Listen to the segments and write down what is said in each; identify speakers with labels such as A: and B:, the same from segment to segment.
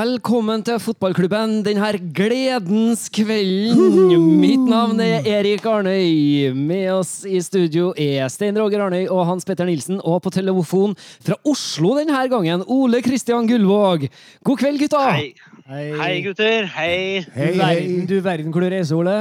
A: Velkommen til fotballklubben denne gledens kvelden. Mitt navn er Erik Arnøy. Med oss i studio er Stein Roger Arnøy og Hans Petter Nilsen. Og på telefon fra Oslo denne gangen, Ole Kristian Gullvåg. God kveld, gutta!
B: Hei. Hei, gutter. Hei.
C: Hei, verden, du verden hvor du reiser, Ole.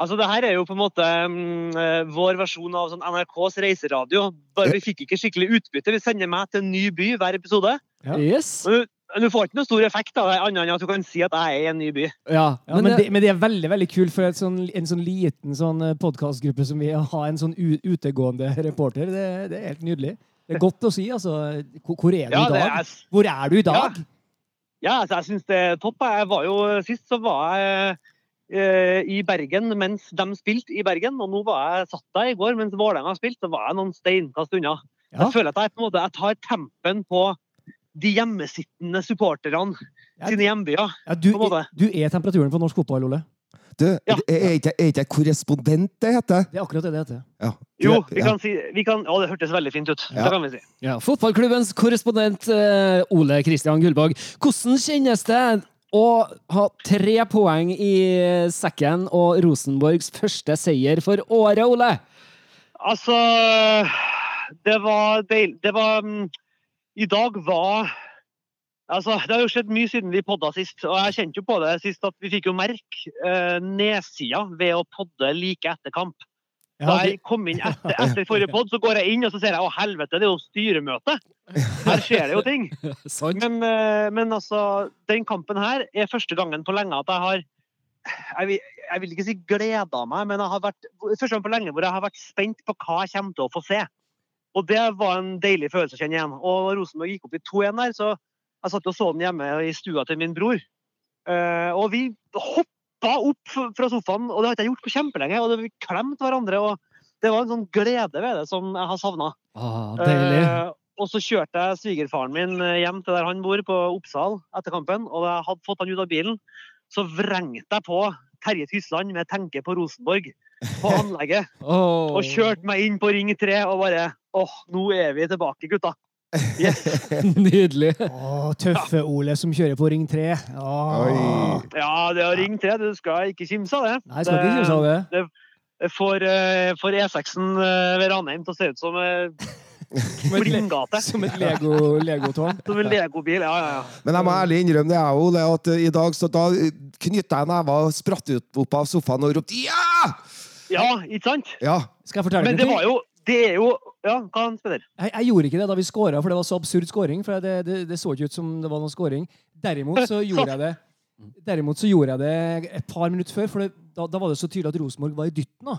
B: Altså, det her er jo på en måte eh, vår versjon av sånn NRKs reiseradio. Bare vi fikk ikke skikkelig utbytte. Vi sender meg til en ny by hver episode.
C: Ja.
A: Yes.
B: Men du, får ikke noe stor effekt av det, annet enn at du kan si at jeg er i en ny by.
A: Ja,
C: Ja, men, det, men det er veldig veldig kult for et sånn, en sånn liten sånn podkastgruppe som vi har en sånn utegående reporter. Det, det er helt nydelig. Det er godt å si. altså. Hvor hvor er du
B: Ja,
C: i dag?
B: er,
C: Hvor er du i dag?
B: ja altså, jeg syns det er topp. Jeg var jo, Sist så var jeg eh, i Bergen mens de spilte i Bergen, og nå var jeg satt der i går mens Vålerenga spilte, så var jeg noen steinkast unna.
C: Ja.
B: Jeg føler at jeg på en måte jeg tar tempen på de hjemmesittende supporterne
C: Ja.
B: sine hjembyer.
C: Ja, du, du er temperaturen på norsk fotball, Ole.
D: Du,
B: Ja.
D: er ikke, jeg korrespondent det heter?
C: Det er akkurat det det heter.
D: Ja.
B: Jo, vi
D: ja.
B: kan si vi kan, Å, det hørtes veldig fint ut.
D: Ja.
B: Det kan vi si.
A: Ja, Fotballklubbens korrespondent eh, Ole Kristian Gullvåg. Hvordan kjennes det å ha tre poeng i sekken og Rosenborgs første seier for året, Ole?
B: Altså Det var deilig Det var mm, I dag var Altså, Det har jo skjedd mye siden vi podda sist, og jeg kjente jo på det sist at vi fikk jo merke eh, nedsida ved å podde like etter kamp. Da jeg kom inn etter, etter forrige podd, så går jeg inn og så ser jeg å helvete, det er jo styremøte! Her skjer det jo ting. Men, eh, men altså, den kampen her er første gangen på lenge at jeg har jeg vil, jeg vil ikke si gleda meg, men jeg har vært, første gang på lenge hvor jeg har vært spent på hva jeg kommer til å få se. Og det var en deilig følelse å kjenne igjen. Og Rosenborg gikk opp i 2-1 der, så jeg satt og så den hjemme i stua til min bror. Eh, og vi hoppa opp fra sofaen, og det har ikke jeg gjort på kjempelenge. Og vi klemte hverandre, og det var en sånn glede ved det som jeg har savna.
A: Ah, deilig.
B: Eh, og så kjørte jeg svigerfaren min eh, hjem til der han bor, på Oppsal, etter kampen. Og da jeg hadde fått han ut av bilen, så vrengte jeg på Terje Tysland med tenke på Rosenborg på anlegget.
A: oh.
B: Og kjørte meg inn på Ring 3 og bare åh, nå er vi tilbake, gutta. Yes.
A: Nydelig.
C: Åh, tøffe Ole som kjører på Ring 3. Åh.
B: Ja, det er Ring 3. Du skal ikke kimse av det.
C: Nei, skal ikke kimse av det.
B: Det får, eh, får E6-en eh, ved Ranheim til å se ut som eh,
C: Som et, som et Lego- legotårn.
B: Som en legobil. Ja, ja, ja.
D: Men jeg må ærlig innrømme det, jeg òg. At i dag så da knytta jeg neva og spratt ut opp av sofaen og ropte ja!
B: Ja, ikke sant?
D: Ja.
C: Skal jeg fortelle
B: Men det var jo Det er jo Ja, hva spiller?
C: Jeg, jeg gjorde ikke det da vi scora, for det var så absurd skåring. For det, det, det så ikke ut som det var noen skåring. Derimot så gjorde jeg det Derimot så gjorde jeg det et par minutter før, for det, da, da var det så tydelig at Rosenborg var i dytten. da.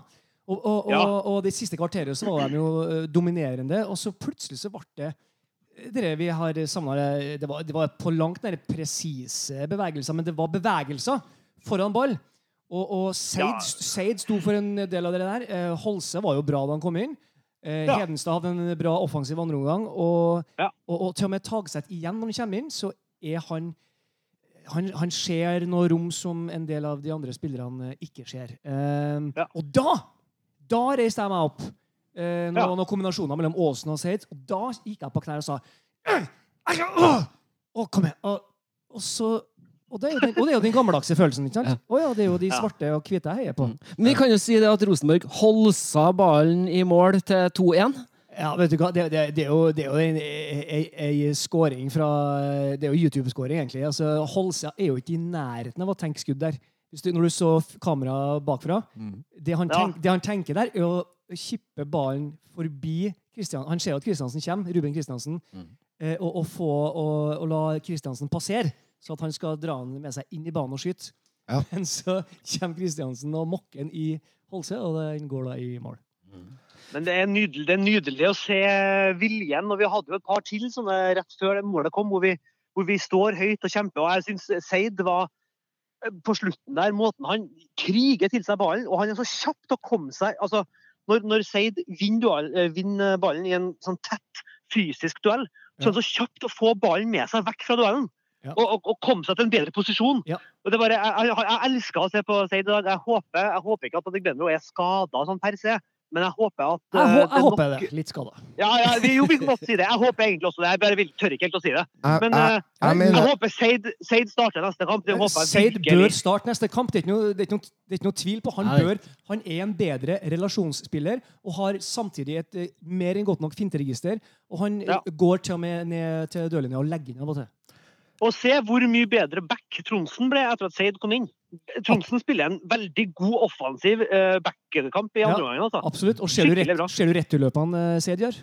C: Og, og, og,
B: Ja.
C: og det siste kvarteret så var de jo eh, dominerende, og så plutselig så ble det dere vi har samla det, var- det var på langt nær presise bevegelser, men det var bevegelser foran ball. Og, og Seid,
B: Ja.
C: Seid sto for en del av det der. Eh, Holse var jo bra da han kom inn. Eh,
B: Ja.
C: Hedenstad hadde en bra offensiv andreomgang. Og,
B: Ja.
C: og, og til og med Tagseth igjen, når han kommer inn, så er han han, han ser noe rom som en del av de andre spillerne ikke ser. Eh,
B: Ja.
C: Og da da reiste jeg meg opp. Eh, når det var noen kombinasjoner mellom Aasen og Seid. Og da gikk jeg på knær og sa «Øh, altså, åh, åh, Kom igjen. Og, og, så, og, det den, og det er jo den gammeldagse følelsen. ikke sant?
A: Ja.
C: Oh, ja, det er jo de svarte og hvite jeg heier på.
A: Men vi kan jo si det at Rosenborg holsa ballen i mål til 2-1.
C: Ja, vet du hva? Det, det, det er jo, det er jo en, ei, ei scoring fra Det er jo YouTube-scoring, egentlig. Altså, Holsa er jo ikke i nærheten av å tenke skudd der. Hvis du, når du så kameraet bakfra det, han
B: Ja.
C: tenk, det han tenker der, er å kippe ballen forbi Kristian. Han ser jo at Kristiansen kommer, Ruben Kristiansen, mm. og, og, få, og, og la Kristiansen passere, så at han skal dra han med seg inn i banen og skyte.
D: Ja.
C: Men så kommer Kristiansen og mokker han i Holse, og den går da i mål.
B: Men det er, nydelig, det er nydelig å se viljen. Og vi hadde jo et par til sånne rett før det målet kom, hvor vi, hvor vi står høyt og kjemper. Og jeg syns Seid var eh, på slutten der, måten han kriger til seg ballen, og han er så kjapp til å komme seg altså, Når, når Seid vinner, eh, vinner ballen i en sånn tett fysisk duell, så er han så kjapp til å få ballen med seg vekk fra duellen.
C: Ja.
B: Og, og, og komme seg til en bedre posisjon.
C: Ja.
B: Og det bare, jeg, jeg, jeg elsker å se på Seid i dag. Jeg håper, jeg håper ikke at Adegbenro er skada sånn per se. men jeg håper at
C: Jeg,
B: eh,
C: jeg
B: er
C: håper
B: nok-
C: det. Litt skada.
B: Ja, ja, vi, jo, vi kan godt si det. Jeg håper egentlig også det. Jeg bare vil, tør ikke helt å si det. Men
D: jeg,
B: eh,
D: jeg
B: jeg
D: mener
B: håper Seid, Seid starter neste kamp.
C: Seid bør starte neste kamp. Det er ikke noe, det er ikke noe, det er ikke noe tvil på. Han
A: Nei.
C: bør, han er en bedre relasjonsspiller og har samtidig et eh, mer enn godt nok finteregister. Og han
B: Ja.
C: går til og med ned til dørlinja og legger inn av og til.
B: Og se hvor mye bedre back Tronsen ble etter at Seid kom inn. Tronsen spiller en veldig god offensiv eh, backkamp i andre
C: Ja.
B: gangen. Altså.
C: Absolutt. Og ser du, rett, ser du returløpene eh, Seid gjør?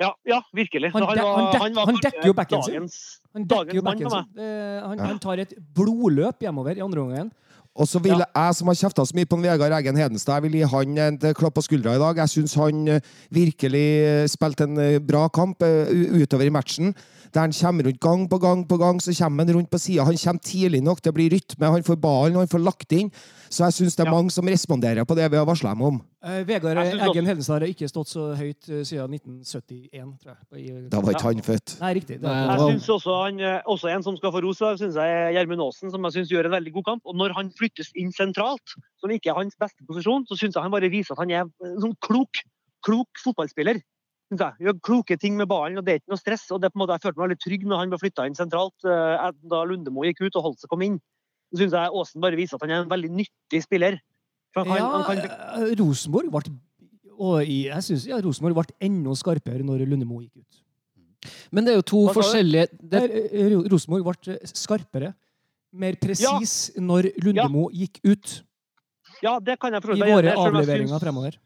B: Ja, ja, virkelig.
C: Han
B: han,
C: var, han dek- han dekker jo backen sin. Han dekker jo backen sin. Han, han tar et blodløp hjemover i andre omgang.
D: Og så vil jeg som har kjefta så mye på Vegard Eggen Hedenstad, jeg vil gi han en klapp på skuldra i dag. Jeg syns han eh, virkelig eh, spilte en eh, bra kamp eh, utover i matchen. Der han kommer rundt gang på gang på gang, så kommer han rundt på sida. Han kommer tidlig nok, det blir rytme, han får ballen, han får lagt inn. Så jeg syns det er
B: Ja.
D: mange som responderer på det vi har varsla dem om.
C: Eh, Vegard Eggen Hedenstad har ikke stått så høyt eh, siden 1971, tror jeg. i-
D: Da var ikke han født.
C: Nei, riktig.
B: Jeg
A: syns
B: synes også, han, eh, også en som skal få ros, da, synes jeg er Gjermund Aasen, som jeg synes gjør en veldig god kamp. Og når han flyttes inn sentralt, som ikke er hans beste posisjon, så syns jeg han bare viser at han er en sånn klok, klok fotballspiller. Jeg. Gjør kloke ting med ballen, og det er ikke noe stress. og det på en måte, Jeg følte meg veldig trygg når han ble flytta inn sentralt, eh, da Lundemo gikk ut og Holse kom inn. Så syns jeg Aasen bare viser at han er en veldig nyttig spiller. For han,
C: ja,
B: han kan,
C: eh, Rosenborg ble og jeg synes, ja, Rosenborg ble enda skarpere når Lundemo gikk ut.
A: Men det er jo to forskjellige det,
C: Eh, Rosenborg ble skarpere, mer presis, når Lundemo gikk ut
B: ja, det kan jeg så
C: i våre avleveringer fremover.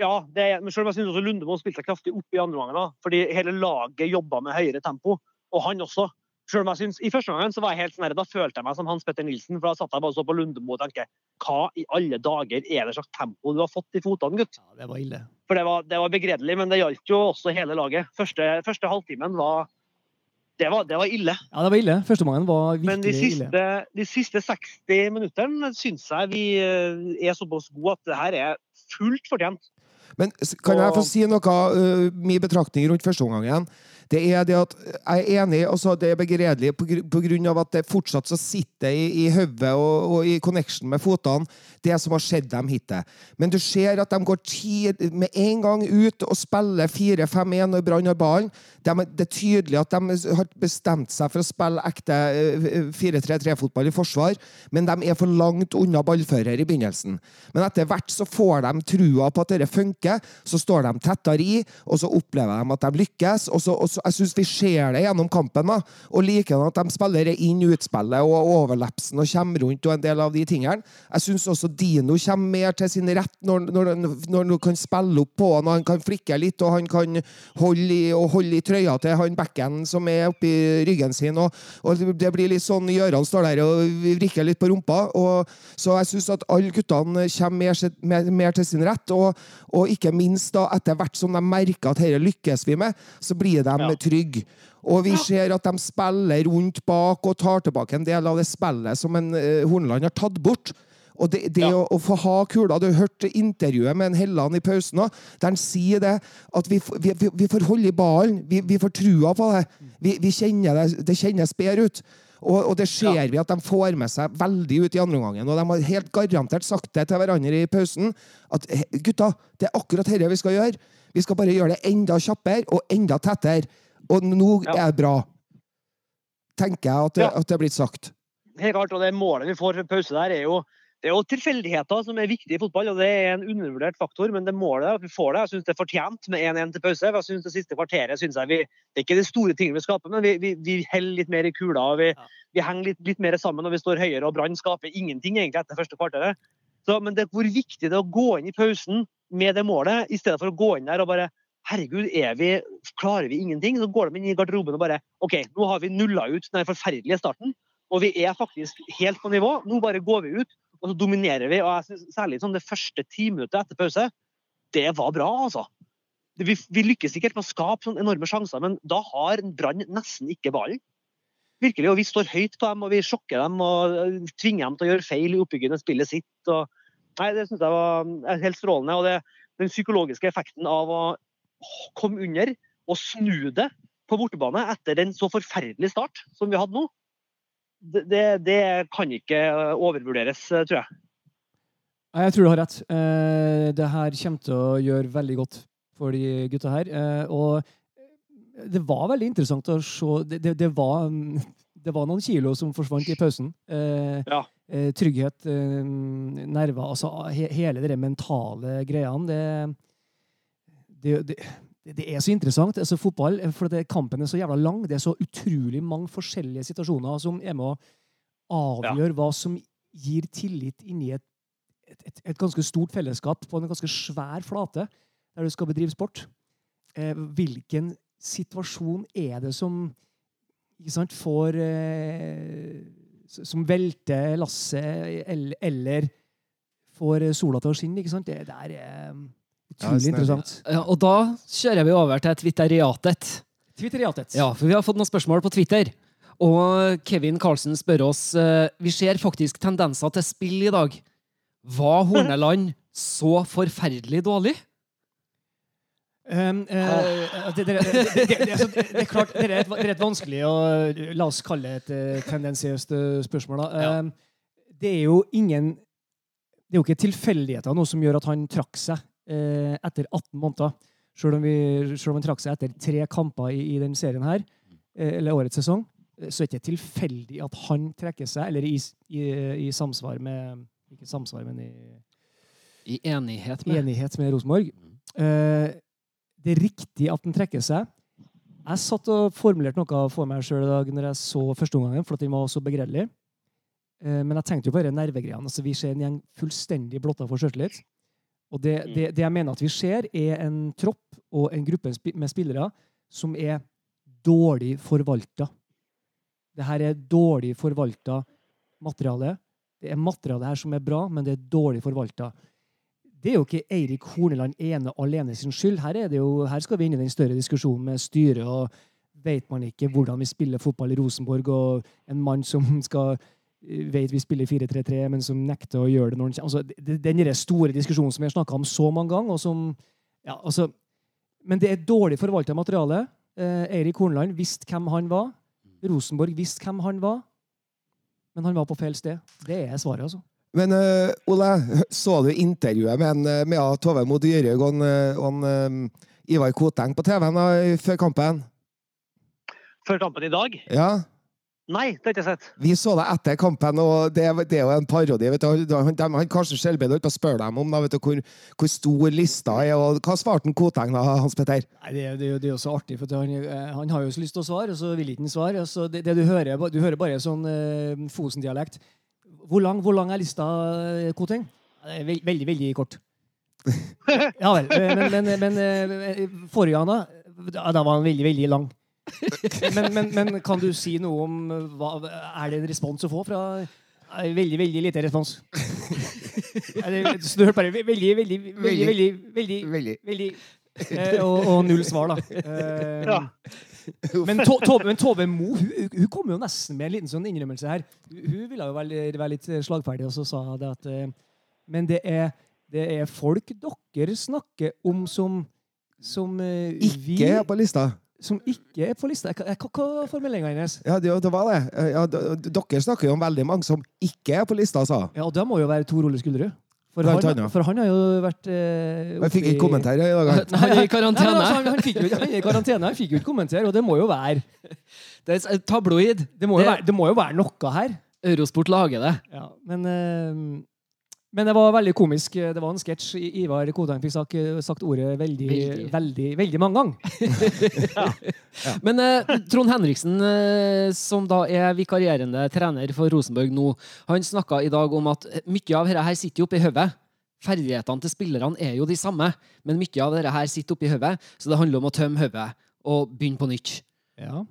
B: Ja, det er, men selv om jeg synes også Lundemo spilte seg kraftig opp i andre omgang, fordi hele laget jobba med høyere tempo, og han også. Selv om jeg synes, I første gangen så var jeg helt sånn her, da følte jeg meg som Hans Petter Nilsen, for da satt jeg bare så på Lundemo og tenkte hva i alle dager er det slags tempo du har fått i fotene, gutt?
C: Ja, det var ille.
B: For det var, det var begredelig, men det gjaldt jo også hele laget. Første, første halvtimen var det, var det var ille.
C: Ja, det var ille. Førsteomgangen var
B: Men de
C: virkelig ille.
B: Men de siste 60 minuttene syns jeg vi eh, er såpass gode at det her er fullt fortjent.
D: Men kan jeg få si noe, uh, min betraktning rundt førsteomgangen? Det er det at jeg er enig, altså det er begredelig av at det fortsatt så sitter i, i hodet og, og i connection med fotene, det som har skjedd dem hittil. Men du ser at de går tid, med en gang ut og spiller 4-5-1 når Brann har ballen. De, det er tydelig at de har bestemt seg for å spille ekte eh, 4-3-3-fotball i forsvar, men de er for langt unna ballfører i begynnelsen. Men etter hvert så får de trua på at dette funker, så står de tettere i, og så opplever de at de lykkes. og så, og så Jeg syns vi ser det gjennom kampen, da, og liker at de spiller inn utspillet og overlapsen og kommer rundt og en del av de tingene. Jeg syns også Dino kommer mer til sin rett når, når, når han kan spille opp på han, og han kan flikke litt, og han kan holde i, holde i trøya til han bekken som er oppi ryggen sin. Og, og det blir litt sånn Gøran står der og vrikker litt på rumpa. Og, så jeg syns at alle guttene kommer mer, mer, mer til sin rett. Og, og ikke minst da, etter hvert som de merker at dette lykkes vi med, så blir de
B: Ja.
D: Trygge. Og vi ser at de spiller rundt bak og tar tilbake en del av det spillet som en eh, Horneland har tatt bort. Og det, det
B: Ja.
D: å, å få ha kula Du har hørt intervjuet med en Helland i pausen òg, der han sier det at vi, vi, vi, får holde i ballen. Vi, vi får trua på det. Vi, vi kjenner det, det kjennes bedre ut. Og, og det ser vi at de får med seg veldig ut i andre omgangen. Og de har helt garantert sagt det til hverandre i pausen. At gutta, det er akkurat dette vi skal gjøre. Vi skal bare gjøre det enda kjappere og enda tettere. Og nå
B: Ja.
D: er det bra. Tenker jeg at det,
B: Ja.
D: at det er blitt sagt.
B: Helt klart, og det målet vi får for pause der, er jo det er jo tilfeldigheter som er viktig i fotball, og det er en undervurdert faktor. Men det målet at vi får det, jeg syns det er fortjent med 1-1 til pause. Jeg synes Det siste kvarteret synes jeg vi, det er ikke de store tingene vi skaper, men vi, vi, vi holder litt mer i kula. og Vi, vi henger litt, litt mer sammen og vi står høyere. og Brann skaper ingenting egentlig etter første kvarteret. Så, men det er hvor viktig det er å gå inn i pausen med det målet, i stedet for å gå inn der og bare Herregud, er vi, klarer vi ingenting? Så går de inn i garderoben og bare OK, nå har vi nulla ut den forferdelige starten. Og vi er faktisk helt på nivå. Nå bare går vi ut, og så dominerer vi. Og jeg synes særlig sånn det første timinuttet etter pause, det var bra, altså. Vi, vi lykkes ikke helt med å skape sånne enorme sjanser, men da har Brann nesten ikke ballen. Virkelig, og Vi står høyt på dem og vi sjokker dem og øh, tvinger dem til å gjøre feil i oppbyggende spillet sitt. Og, nei, Det syns jeg var øh, helt strålende. og det, Den psykologiske effekten av å komme under og snu det på bortebane etter en så forferdelig start som vi hadde nå, det, det, det kan ikke øh, overvurderes, øh, tror jeg.
C: Jeg tror du har rett. Eh, det her kommer til å gjøre veldig godt for de gutta her. Eh, og det var veldig interessant å se Det, det, det, var, det var noen kilo som forsvant i pausen. Eh,
B: Ja.
C: eh, trygghet, eh, nerver Altså hele de mentale greiene. Det, det, det, det er så interessant. Altså, fotball, for det, kampen er så jævla lang. Det er så utrolig mange forskjellige situasjoner som er med å avgjøre hva som gir tillit inni et, et, et, et ganske stort fellesskap på en ganske svær flate der du skal bedrive sport. Eh, hvilken situasjon er det som ikke sant, får eh, Som velter lasset, eller, eller får sola til å skinne? ikke sant? Det der er utrolig interessant.
A: Ja, og da kjører vi over til Twitteriatet.
C: Twitteriatet.
A: Ja, for vi har fått noen spørsmål på Twitter. Og Kevin Karlsen spør oss eh, Vi ser faktisk tendenser til spill i dag. Var Horneland så forferdelig dårlig?
C: Um, det, er klart, det er et, er et vanskelig og la oss kalle det et eh, tendensiøst eh, spørsmål. Da.
A: Ja.
C: Um, det er jo ingen Det er jo ikke tilfeldigheter noe som gjør at han trakk seg eh, etter 18 måneder. Selv om, vi, selv om han trakk seg etter tre kamper i, i denne serien her, eh, eller årets sesong, eh, så er det ikke tilfeldig at han trekker seg, eller i, i, i samsvar med Ikke samsvar, men i
A: I enighet med
C: enighet med Rosenborg. Eh, det er riktig at han trekker seg. Jeg satt og formulerte noe for meg sjøl i dag når jeg så førsteomgangen, for at den var så begredelig. Eh, men jeg tenkte jo bare nervegreiene. Altså, vi ser en gjeng fullstendig blotta for sjøltillit. Og det, det, det jeg mener at vi ser, er en tropp og en gruppe med spillere som er dårlig forvalta. Det her er dårlig forvalta materiale. Det er materiale her som er bra, men det er dårlig forvalta det er jo ikke Eirik Horneland ene alene sin skyld. Her, er det jo, her skal vi inn i den større diskusjonen med styret. og Vet man ikke hvordan vi spiller fotball i Rosenborg, og en mann som skal vet vi spiller 4-3-3, men som nekter å gjøre det når han altså, det- Den der store diskusjonen som vi har snakka om så mange ganger, og som ja, altså, Men det er dårlig forvalta materiale. Eh, Eirik Hornland visste hvem han var. Rosenborg visste hvem han var. Men han var på feil sted. Det er svaret, altså.
D: Men uh, Ole, så du intervjuet med, en, eh, med Tove Mo Dyrhaug og, eh, og eh, Ivar Koteng på TV-en før kampen?
B: Før kampen i dag?
D: Ja,
B: Nei, det har jeg ikke sett.
D: vi så det etter kampen, og det, det er jo en parodi. Vet du. Han, de, han kanskje Skjelbred holdt på å spørre dem om da, vet du, hvor, hvor stor lista er, og hva svarte han Koteng da, Hans Petter?
C: Nei, det, er- det, jo- det er jo så artig, for han, eh, han har jo så lyst til å svare, og så vil ikke han svare. Altså, det, det du hører, er du hører bare sånn uh, Fosen-dialekt. Hvor lang, hvor lang er lista, eh, Koteng? Veldig, veldig kort. Ja vel. Men, men, men eh, forrige gang, da? Da da var han veldig, veldig lang. Men, men, men kan du si noe om eh, hva Er det en respons å få fra Veldig, veldig lite respons. Så du hørte bare ve- veldig, veldig, veldig, veldig, veldig,
D: Veldig.
C: veldig eh, og, og null svar, da. Eh,
B: Ja.
C: men, To- Tove, men Tove Mo hun, hun kom jo nesten med en liten sånn innrømmelse her. Hun, ville jo være, være litt slagferdig, og så sa hun det at eh, Men det er, det er folk dere snakker om som som eh, vi
D: Ikke er på lista.
C: Som ikke er på lista. Hva, hva, er formuleringa hennes?
D: Ja, det, det var det. Ja, dere snakker jo om veldig mange som ikke er på lista, sa
C: Ja, og det må jo være Tor Ole Skulderud. For, han- for han har jo vært eh,
D: Jeg fikk ikke kommentar i dag. han.
A: i i
C: Nei,
A: karantene.
C: altså, han, han, fikk jo, han i karantene, han fikk jo ikke kommentere, og det må jo være
A: Det er tabloid.
C: Det må jo,
A: Det-
C: være, det må jo være noe her.
A: Eurosport lager det.
C: Ja, men, eh, men det var veldig komisk. Det var en sketsj. Ivar Kodheim fikk sagt, sagt ordet veldig, veldig,
A: Veldig.
C: veldig, mange ganger.
A: Men eh, Trond Henriksen, eh, som da er vikarierende trener for Rosenborg nå, han snakka i dag om at mye av dette her sitter jo oppi hodet. Ferdighetene til spillerne er jo de samme, men mye av dette her sitter oppi hodet, så det handler om å tømme hodet og begynne på nytt.
C: Ja.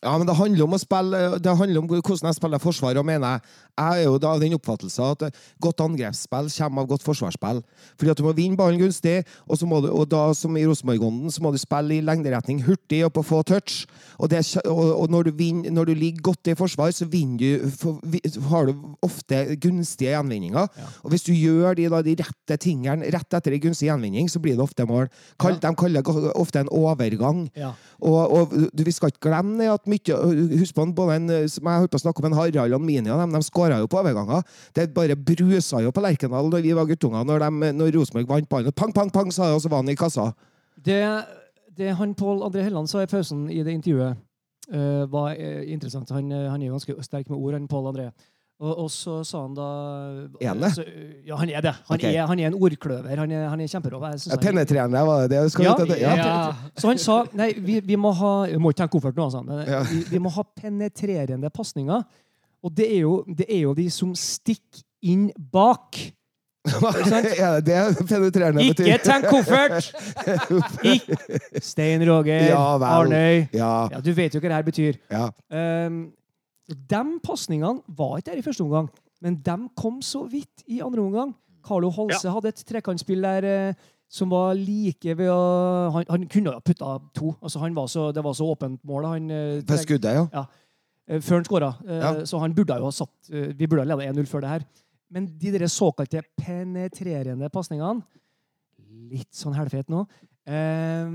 D: Ja, men det handler om å spille Det handler om hvordan jeg spiller forsvar. Og mener jeg Jeg er jo av den oppfattelse at godt angrepsspill kommer av godt forsvarsspill. Fordi at du må vinne ballen gunstig, og, så må du, og da som i Rosenborg-ånden så må du spille i lengderetning hurtig og på få touch. Og, det, og, og når, du vinner, når du ligger godt i forsvar, så du, for, har du ofte gunstige gjenvinninger. Og hvis du gjør de, da, de rette tingene rett etter en gunstig gjenvinning, så blir det ofte mål. Kall, De kaller det ofte en overgang.
C: Ja.
D: Og, og du, vi skal ikke glemme det at mye Husk på både en, som jeg holdt på å snakke om en Harald og Minia, de, de skåra jo på overganger. Det bare brusa jo på Lerkendal da vi var guttunger, når, de, når Rosenborg vant ballen. Pang, pang, pang, sa det, og så var han i kassa.
C: Det, det han Pål André Helland sa i pausen i det intervjuet, uh, var uh, interessant. Han, uh, han er jo ganske sterk med ord, han Pål André. Og, og så sa han da
D: Er han det?
C: så, ja, han er det. Han,
D: okay.
C: er, han er en ordkløver. Han er, han er kjemperå.
D: Ja, Penetrerende, var det det?
C: Ja, ja.
D: ja.
C: Så han sa nei, vi, vi må ha Jeg må ikke tenke koffert nå, men vi, vi må ha penetrerende pasninger. Og det er, jo, det er jo de som stikker inn bak.
D: ja, det er penetrerende betyr?
C: Ikke tenk koffert! Ikke Stein Roger,
D: Ja.
C: Arnøy.
D: Ja,
C: Ja, du vet jo hva det her betyr.
D: ja.
C: Um, de pasningene var ikke der i første omgang, men de kom så vidt i andre omgang. Carlo Holse hadde et trekantspill der eh, som var like ved å Han, han kunne ha putta to. Altså, han var så, det var så åpent mål. Han, eh,
D: På skuddet, ja.
C: eh, før han skåra. Eh,
D: Ja.
C: Så han burde jo ha satt eh, Vi burde ha leda 1-0 før det her. Men de der såkalte penetrerende pasningene Litt sånn helfete nå. Eh,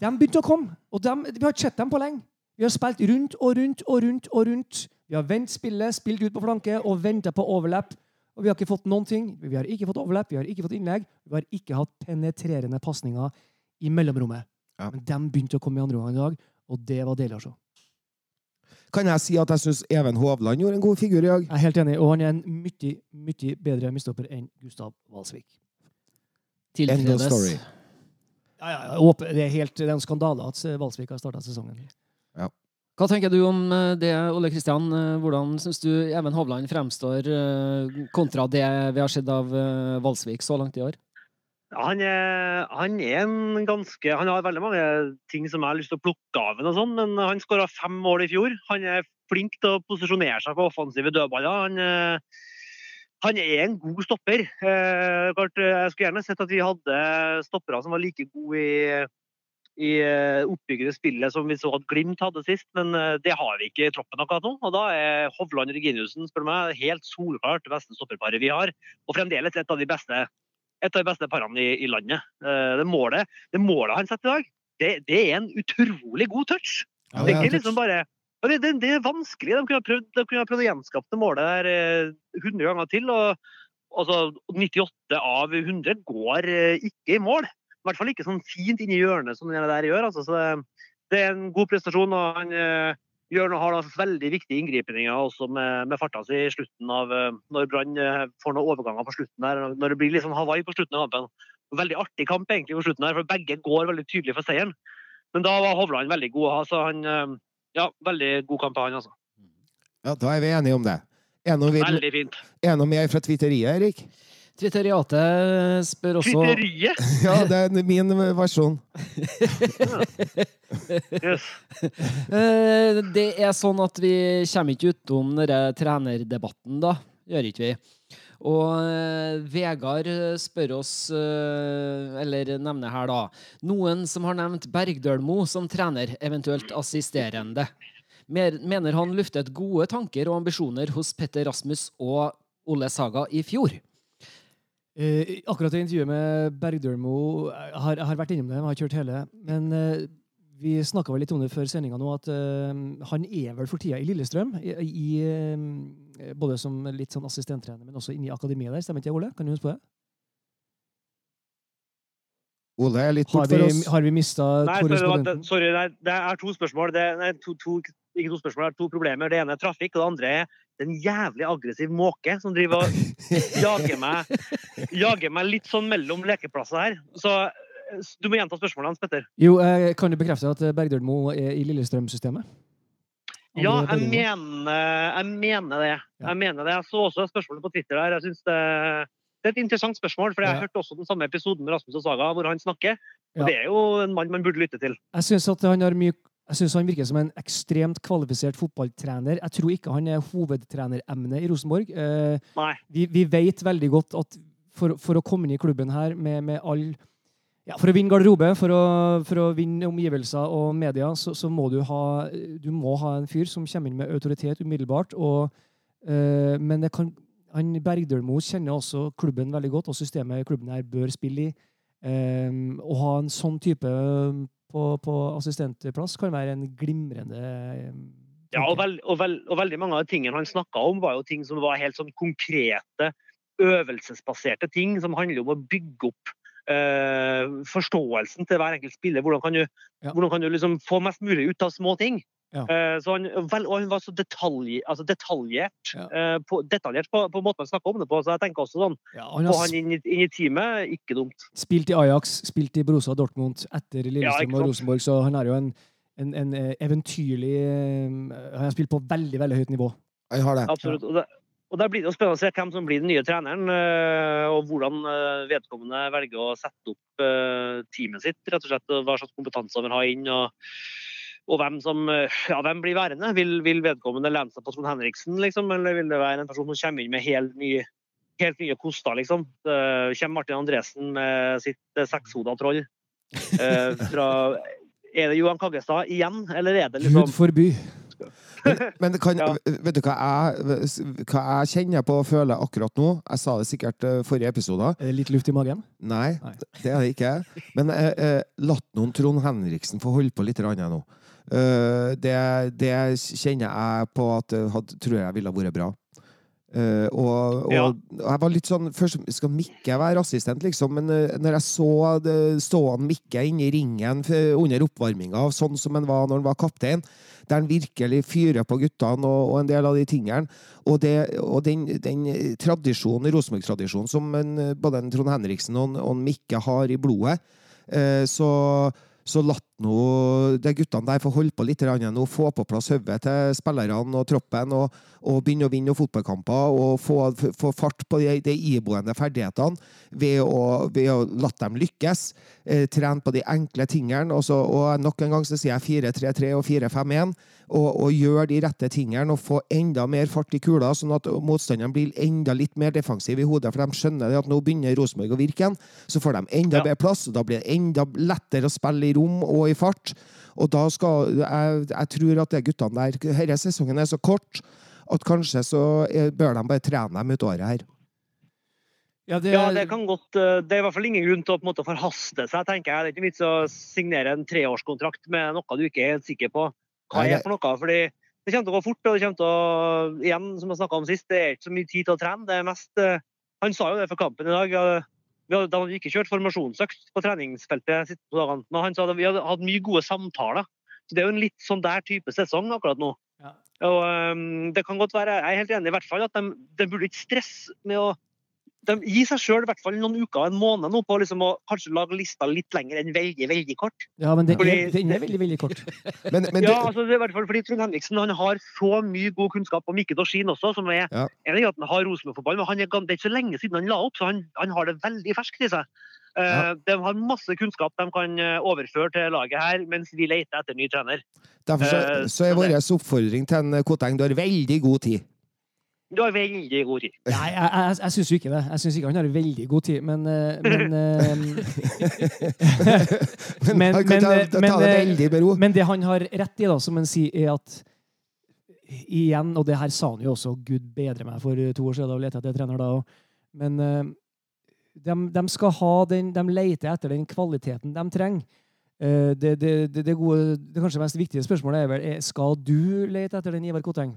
C: de begynte å komme. Og de, vi har ikke sett dem på lenge. Vi har spilt rundt og rundt og rundt. og rundt. Vi har vendt spillet, spilt ut på flanke og venta på overlapp. Og vi har ikke fått noen ting. Vi har ikke fått overlapp, vi har ikke fått innlegg. Vi har ikke hatt penetrerende pasninger i mellomrommet.
D: Ja.
C: Men de begynte å komme i andre omgang i dag, og det var deilig å se.
D: Kan jeg si at jeg syns Even Hovland gjorde en god figur i dag?
C: Jeg er helt enig, og han er en mye, mye bedre midtstopper enn Gustav Walsvik.
D: End of story.
C: Ja, ja, ja, det, er helt, det er en skandale at Walsvik har starta sesongen.
A: Hva tenker du om eh, det, Ole Kristian? Eh, Hvordan syns du Even Hovland fremstår eh, kontra det vi har sett av Valsvik så langt i år?
B: Han er, han er en ganske Han har veldig mange ting som jeg har lyst til å plukke av ham, og sånn, men han skåra fem mål i fjor. Han er flink til å posisjonere seg på offensive dødballer. Han, han er en god stopper. Jeg skulle gjerne sett at vi hadde stoppere som var like gode i, i eh, oppbyggede spillet som vi så at Glimt hadde sist, men eh, det har vi ikke i troppen akkurat nå. Og da er Hovland Reginiussen spør meg, helt solklart det beste stopperparet vi har, og fremdeles et av de beste et av de beste parene i, i landet. Eh, Det målet, det målet han setter i dag, det, det er en utrolig god touch.
D: Ja,
B: det, er ikke liksom bare, det, det, det er vanskelig. De kunne ha prøvd, de kunne ha prøvd å gjenskape det målet der eh, 100 ganger til. og altså, 98 av 100 går ikke i mål. I hvert fall ikke sånn fint inn i hjørnet som den der gjør. Altså, så det, det er en god prestasjon. og han eh, gjør noe, har da veldig viktige inngripninger også med, med farta si i slutten av eh, Når Brann eh, får noen overganger på slutten der. Når det blir litt sånn Hawaii på slutten av kampen. Veldig artig kamp egentlig på slutten der, for begge går veldig tydelig for seieren. Men da var Hovland veldig god. Altså, han, eh, ja, veldig god kamp av han, altså.
D: Ja, Da er vi enige om det. Enig om vi-
B: Veldig fint.
D: Enig om jeg fra twitteriet, Erik?
A: Twitteriatet spør også
B: Twitteriet!
D: Ja, det er min versjon.
B: Yes.
A: Eh, Det er sånn at vi kommer ikke utom denne trenerdebatten, da. Gjør ikke vi. Og eh, Vegard spør oss, eh, eller nevner her, da, noen som har nevnt Bergdølmo som trener, eventuelt assisterende. Mener han luftet gode tanker og ambisjoner hos Petter Rasmus og Ole Saga i fjor?
C: Eh, akkurat det intervjuet med Bergdølmo jeg har, jeg har vært innom det, jeg har kjørt hele. Men eh, vi snakka vel litt om det før sendinga nå, at eh, han er vel for tida i Lillestrøm. I, i, eh, både som litt sånn assistenttrener, men også inne i akademiet der. Stemmer ikke det, Ole? Kan du huske på det?
D: Ole er litt bort for oss.
C: har vi mista
B: Nei, sorry,
C: korrespondenten?
B: sorry nei, det er to spørsmål. Det er to, to, ikke to spørsmål, det er to problemer. Det ene er trafikk, og det andre er en jævlig aggressiv måke som driver og jager meg, jager meg litt sånn mellom lekeplasser her. Så eh, du må gjenta spørsmålet hans, Petter.
C: Jo, eh, kan du bekrefte at eh, Bergdølmo er i Lillestrøm-systemet?
B: Ja, jeg mener, jeg mener det. Jeg mener det. Jeg så også spørsmålet på Twitter der. Jeg synes det, det er et interessant spørsmål, for jeg
C: Ja.
B: hørte også den samme episoden med Rasmus og Saga, hvor han snakker.
C: Ja.
B: Og det er jo en mann man burde lytte til.
C: Jeg syns at han har mye jeg synes han virker som en ekstremt kvalifisert fotballtrener. Jeg tror ikke han er hovedtreneremnet i Rosenborg. Eh,
B: Nei.
C: vi, vi vet veldig godt at for, for å komme inn i klubben her med, med all ja, For å vinne garderobe, for å, for å vinne omgivelser og media, så, så må du ha du må ha en fyr som kommer inn med autoritet umiddelbart. Og, eh, men kan, han Bergdølmo kjenner også klubben veldig godt, og systemet klubben her bør spille i. Eh, å ha en sånn type på, på assistentplass kan være en glimrende eh,
B: Ja, og,
C: tanke.
B: vel, og, vel, og veldig mange av tingene han snakka om, var jo ting som var helt sånn konkrete, øvelsesbaserte ting som handler om å bygge opp eh, forståelsen til hver enkelt spiller. Hvordan kan du,
C: Ja.
B: hvordan kan du liksom få mest mulig ut av små ting?
C: Ja.
B: Eh, så han, vel, og han var så detalj, altså detaljert,
C: Ja.
B: eh, på, detaljert på, på måten han snakka om det på. Så jeg tenker også sånn,
C: Ja, han på
B: han inn, i- inn i teamet, ikke dumt.
C: spilt i Ajax, spilt i Brosa Dortmund etter Lillestrøm og? Rosenborg, så han er jo en, en, en eh, eventyrlig Han har spilt på veldig, veldig høyt nivå.
D: Jeg har det.
B: Absolutt. Og, det, og Der blir det jo spennende å se hvem som blir den nye treneren, eh, og hvordan vedkommende velger å sette opp teamet sitt. rett og slett, og Hva slags kompetanse han vil ha inn. og, og hvem, som, eh, ja, hvem blir værende? Vil, vil vedkommende lene seg på Trond Henriksen, liksom, eller vil det være en person som kommer inn med helt nye, helt nye koster? liksom? Uh, kommer Martin Andresen med sitt eh, sekshoda troll? uh, fra, er det Johan Kaggestad igjen, eller er det liksom
C: Gud forby.
D: Men men kan,
B: Ja.
D: vet du hva jeg, hva jeg kjenner på og føler akkurat nå? Jeg sa det sikkert forrige episode.
C: Er det litt luft i magen?
D: Nei,
C: Nei.
D: det er det ikke. Men eh, eh, latt noen Trond Henriksen få holde på litt nå. Eh, det, det kjenner jeg på at had, tror jeg ville vært bra. Uh, og, og
B: Ja.
D: jeg var litt sånn Først skal Mikke være assistent, liksom, men uh, når jeg så det, stå han Mikke inne i ringen under oppvarminga, sånn som han var når han var kaptein, der han virkelig fyrer på guttene og, og en del av de tingene, og, det, og den, den tradisjonen, Rosenborg-tradisjonen som en, både en Trond Henriksen og, en- og en Mikke har i blodet, uh, så så latt nå de guttene der får holde på litt nå, få på plass hodet til spillerne og troppen, og, og begynne å vinne fotballkamper og få, få fart på de, de iboende ferdighetene ved å, ved å la dem lykkes. Eh, trene på de enkle tingene. Og, så, og nok en gang så sier jeg 4-3-3 og 4-5-1. Og, og gjør de rette tingene og få enda mer fart i kula, sånn at motstanderen blir enda litt mer defensiv i hodet. For de skjønner at nå begynner Rosenborg å virke igjen. Så får de enda
B: Ja.
D: bedre plass, og da blir det enda lettere å spille i rom og i fart. Og da skal Jeg, jeg tror at de guttene der Denne sesongen er så kort at kanskje så bør de bare trene dem ut året her.
C: Ja, det,
B: Ja, det kan godt eh, Det er i hvert fall ingen grunn til å på en måte forhaste seg, tenker jeg. Det er ikke vits å signere en treårskontrakt med noe du ikke er helt sikker på hva
D: Nei,
B: er for noe. fordi det kommer til å gå fort, og det kommer til å Igjen, som jeg om sist, det er ikke så mye tid til å trene. Det er mest eh, Han sa jo det for kampen i dag. Hadde, de hadde ikke kjørt formasjonsøkt på treningsfeltet de siste dagene, men han sa at vi hadde hatt mye gode samtaler. Så Det er jo en litt sånn der type sesong akkurat nå.
C: Ja.
B: Og um, det kan godt være, Jeg er helt enig i hvert fall at de, de burde ikke stresse med å de gir seg sjøl noen uker, en måned nå, på liksom å kanskje lage lista litt lenger enn veldig veldig kort.
C: ja, men det er, den er veldig, veldig kort.
D: Men, men
B: ja,
D: det,
B: altså det er i hvert fall fordi Trond Henriksen han har så mye god kunnskap om Mikke Dorsin også, som er
D: Ja.
B: en ting at han har Rosenborg-fotball, men han er, det er ikke så lenge siden han la opp, så han, han har det veldig ferskt i seg. Eh,
D: Ja.
B: De har masse kunnskap de kan eh, overføre til laget her, mens vi leter etter ny trener.
D: derfor så,
B: eh,
D: så er vår oppfordring til en Koteng du har veldig god tid.
B: Du har veldig god tid.
C: Nei, jeg, jeg, jeg syns jo ikke det. Jeg syns ikke han har veldig god tid, men, eh, men eh, Men- men- men,
D: det
C: eh,
D: ro.
C: Men det han har rett i, da, som han sier, er at igjen, og det her sa han jo også, gud bedre meg for to år siden, da lette jeg etter trener da òg, men de, de skal ha den, de leter etter den kvaliteten de trenger. Eh, Det, det, det, det, gode, det kanskje mest viktige spørsmålet er vel skal du lete etter den Ivar Koteng.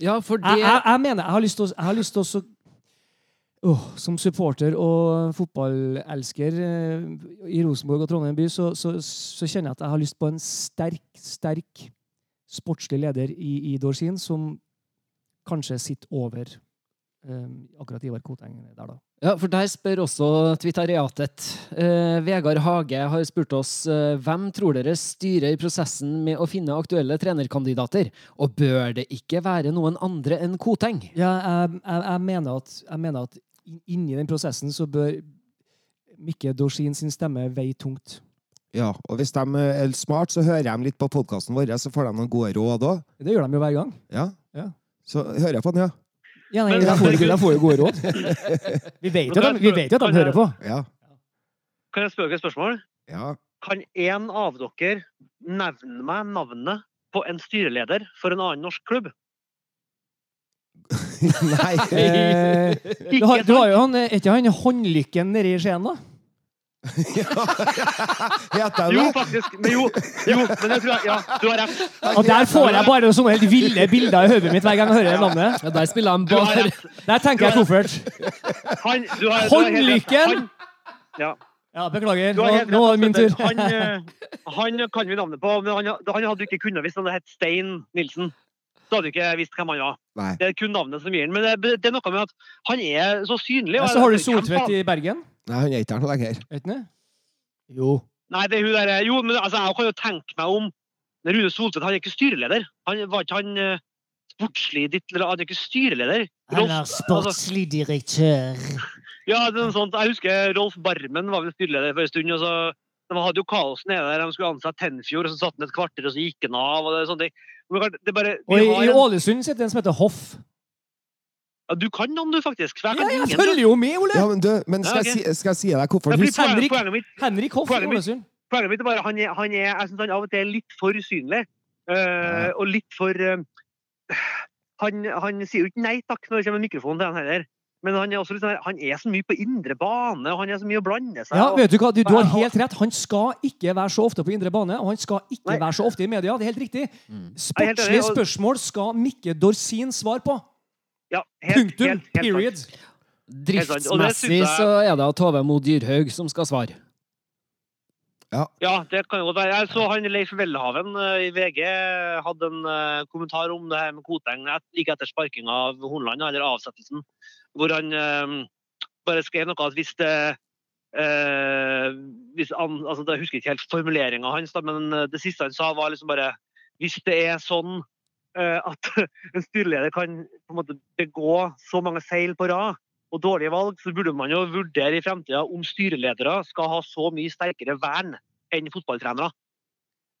A: Ja, for det
C: jeg, jeg mener, jeg å, jeg har lyst til å så- Åh, Som supporter og fotballelsker eh, i Rosenborg og Trondheim by, så, så, så kjenner jeg at jeg har lyst på en sterk, sterk sportslig leder i, i Dorsin som kanskje sitter over akkurat Ivar Koteng der, da.
A: Ja, for der spør også Twittariatet. Eh, Vegard Hage har spurt oss eh, hvem tror dere styrer prosessen med å finne aktuelle trenerkandidater, og bør det ikke være noen andre enn Koteng?
C: Ja, jeg, jeg, jeg, mener at, jeg mener at inni den prosessen så bør Mikke Dorsin sin stemme veie tungt.
D: Ja, og hvis de er smart, så hører de litt på podkasten vår, så får de noen gode råd òg.
C: Det gjør de jo hver gang.
D: Ja.
C: Ja.
D: Så hører jeg på den, ja.
C: Ja, nei,
B: Men-
C: får, jo- de får jo gode råd. Vi vet jo at de, vi vet at de hører på.
D: Ja.
B: Kan jeg spørre et spørsmål?
D: ja.
B: Kan en av dere nevne meg navnet på en styreleder for en annen norsk klubb?
D: Nei.
C: Eh, du, har, du har jo han, er ikke han håndlykken nede i Skien, da?
D: Heter jeg
B: Jo, faktisk. Men jo, jo men jeg tror jeg, ja, du har rett.
C: Og der får jeg bare sånne helt ville bilder i hodet mitt hver gang jeg hører det navnet.
A: Ja, der spiller
B: han
A: bare.
C: Der tenker jeg koffert. Håndlykken!
B: Ja,
C: Ja, beklager. Nå, nå er det min tur.
B: Han, eh, han kan vi navnet på, men han, han hadde du ikke kunnet hvis han hadde hett Stein Nilsen. Så hadde du ikke visst hvem han var.
D: Nei.
B: Det er kun navnet som gir han. Men det, det er noe med at han er så synlig.
C: Ja,
B: og-
C: så har du Soltvedt i Bergen.
D: Nei, han er ikke her noe lenger.
C: Vet du det? Jo.
B: Nei, det er hun der, jo, men altså, jeg kan jo tenke meg om Rune Soltvedt han er ikke styreleder. Han var ikke han eh, sportslig ditt, eller han er ikke styreleder. Rolf-
C: direktør.
B: Ja, det er noe sånt. Jeg husker Rolf Barmen var vel styreleder for en stund. og så De hadde jo kaos nede der. De skulle ansette Tenfjord, og så satt han et kvarter, og så gikk han av. og det er sånne ting. Men det er bare,
C: Og i, i Ålesund sitter en som heter Hoff.
B: Ja, du kan noen, du, faktisk. For jeg
C: Ja, jeg
B: ingen.
C: følger jo med, Ole!
D: Ja, men du, men skal,
B: Ja, okay.
D: jeg, skal jeg si deg hvorfor
B: poenget,
C: Henrik.
B: poenget, mitt,
C: Henrik Hoff i
B: Poenget mitt-
C: Ålesund.
B: poenget mitt er bare han er, han er, jeg syns han av og til er litt for usynlig. eh, og litt for uh, han, han sier jo ikke nei takk når det kommer en mikrofon til han heller. Men han er sånn, han er så mye på indre bane, og han er så mye å blande seg.
C: Ja,
B: og-
C: vet Du hva? Du, du har helt rett. Han skal ikke være så ofte på indre bane, og han skal ikke
B: Nei.
C: være så ofte i media. Det er helt riktig.
B: Er
C: Sportslige spørsmål skal Mikke Dorsin svare på.
B: Ja, helt,
C: Punktum.
B: helt- helt.
C: Period.
B: sant.
A: Driftsmessig
B: jeg-
A: så er det Tove Mo Dyrhaug som skal svare.
B: Ja, det kan jo godt være. Jeg så han Leif Welhaven eh, i VG hadde en eh, kommentar om det her med Koteng like etter sparkinga av Hornland, eller avsettelsen, hvor han eh, bare skrev noe at hvis det eh, hvis an, altså, Jeg husker ikke helt formuleringa hans, da, men det siste han sa, var liksom bare Hvis det er sånn at en styreleder kan på en måte begå så mange feil på rad og dårlige valg, så burde man jo vurdere i fremtida om styreledere skal ha så mye sterkere vern enn fotballtrenere.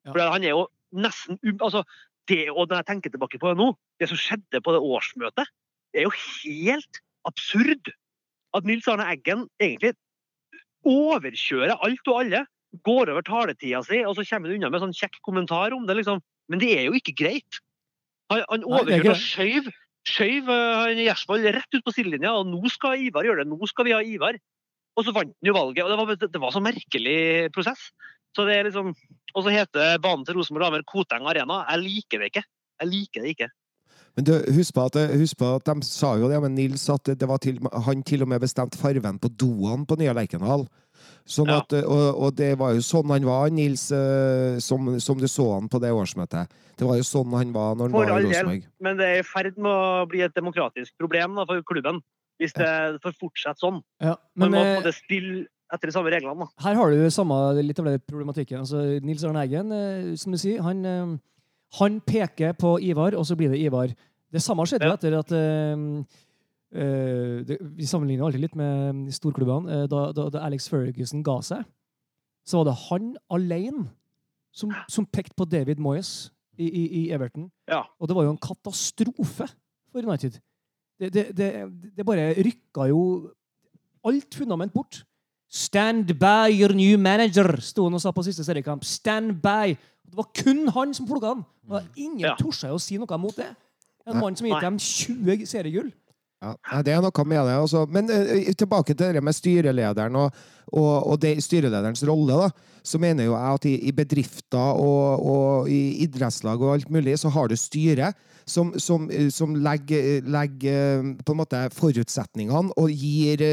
C: Ja.
B: For han er jo nesten um, altså, det, og Når jeg tenker tilbake på det nå, det som skjedde på det årsmøtet, det er jo helt absurd at Nils Arne Eggen egentlig overkjører alt og alle. Går over taletida si, og så kommer han unna med sånn kjekk kommentar om det. liksom. Men det er jo ikke greit. Han,
C: er
B: overkjørte skjøv skjøv uh, Gjersvold rett ut på sidelinja, og nå skal Ivar gjøre det. Nå skal vi ha Ivar. Og så vant han jo valget. og Det var, det var så merkelig prosess. Så det er liksom, Og så heter banen til Rosenborg Damer Koteng Arena. Jeg liker det ikke. Jeg liker det ikke.
D: Men du, husk på, at, husk på at de sa jo det men Nils, at det var til, han til og med bestemte farven på doene på Nya Lerkendal. Sånn
B: Ja.
D: og, og det var jo sånn han var, Nils, eh, som, som du så han på det årsmøtet. Det var jo sånn han var når han
B: For
D: var i. Rosenborg.
B: Men det er i ferd med å bli et demokratisk problem da, for klubben. Hvis det får fortsette sånn.
C: Ja,
B: Man
C: men
B: må på
C: eh,
B: en spille etter de samme reglene. da.
C: her har du samme, litt av den problematikken. Altså, Nils Arne Eggen, eh, som du sier, han, eh, han peker på Ivar, og så blir det Ivar. Det samme skjedde jo
B: Ja.
C: etter at eh, eh, det, Vi sammenligner alltid litt med storklubbene. Eh, da, da, da Alex Ferguson ga seg, så var det han alene som, som pekte på David Moyes i, i, i Everton.
B: Ja.
C: Og det var jo en katastrofe for United. Det, det, det, det bare rykka jo alt fundament bort. Stand by your new manager, sto han og sa på siste seriekamp. Stand by. Det var kun han som plukka den. Og ingen
B: Ja.
C: torde å si noe mot det. En mann som gitt dem 20 seriegull.
D: Ja, det er noe med det. Også. Men eh, tilbake til det med styrelederen og, og, og det, styrelederens rolle. da, Så mener jo jeg at i, i bedrifter og, og i idrettslag og alt mulig, så har du styre som, som, eh, som legger, legger eh, på en måte forutsetningene og gir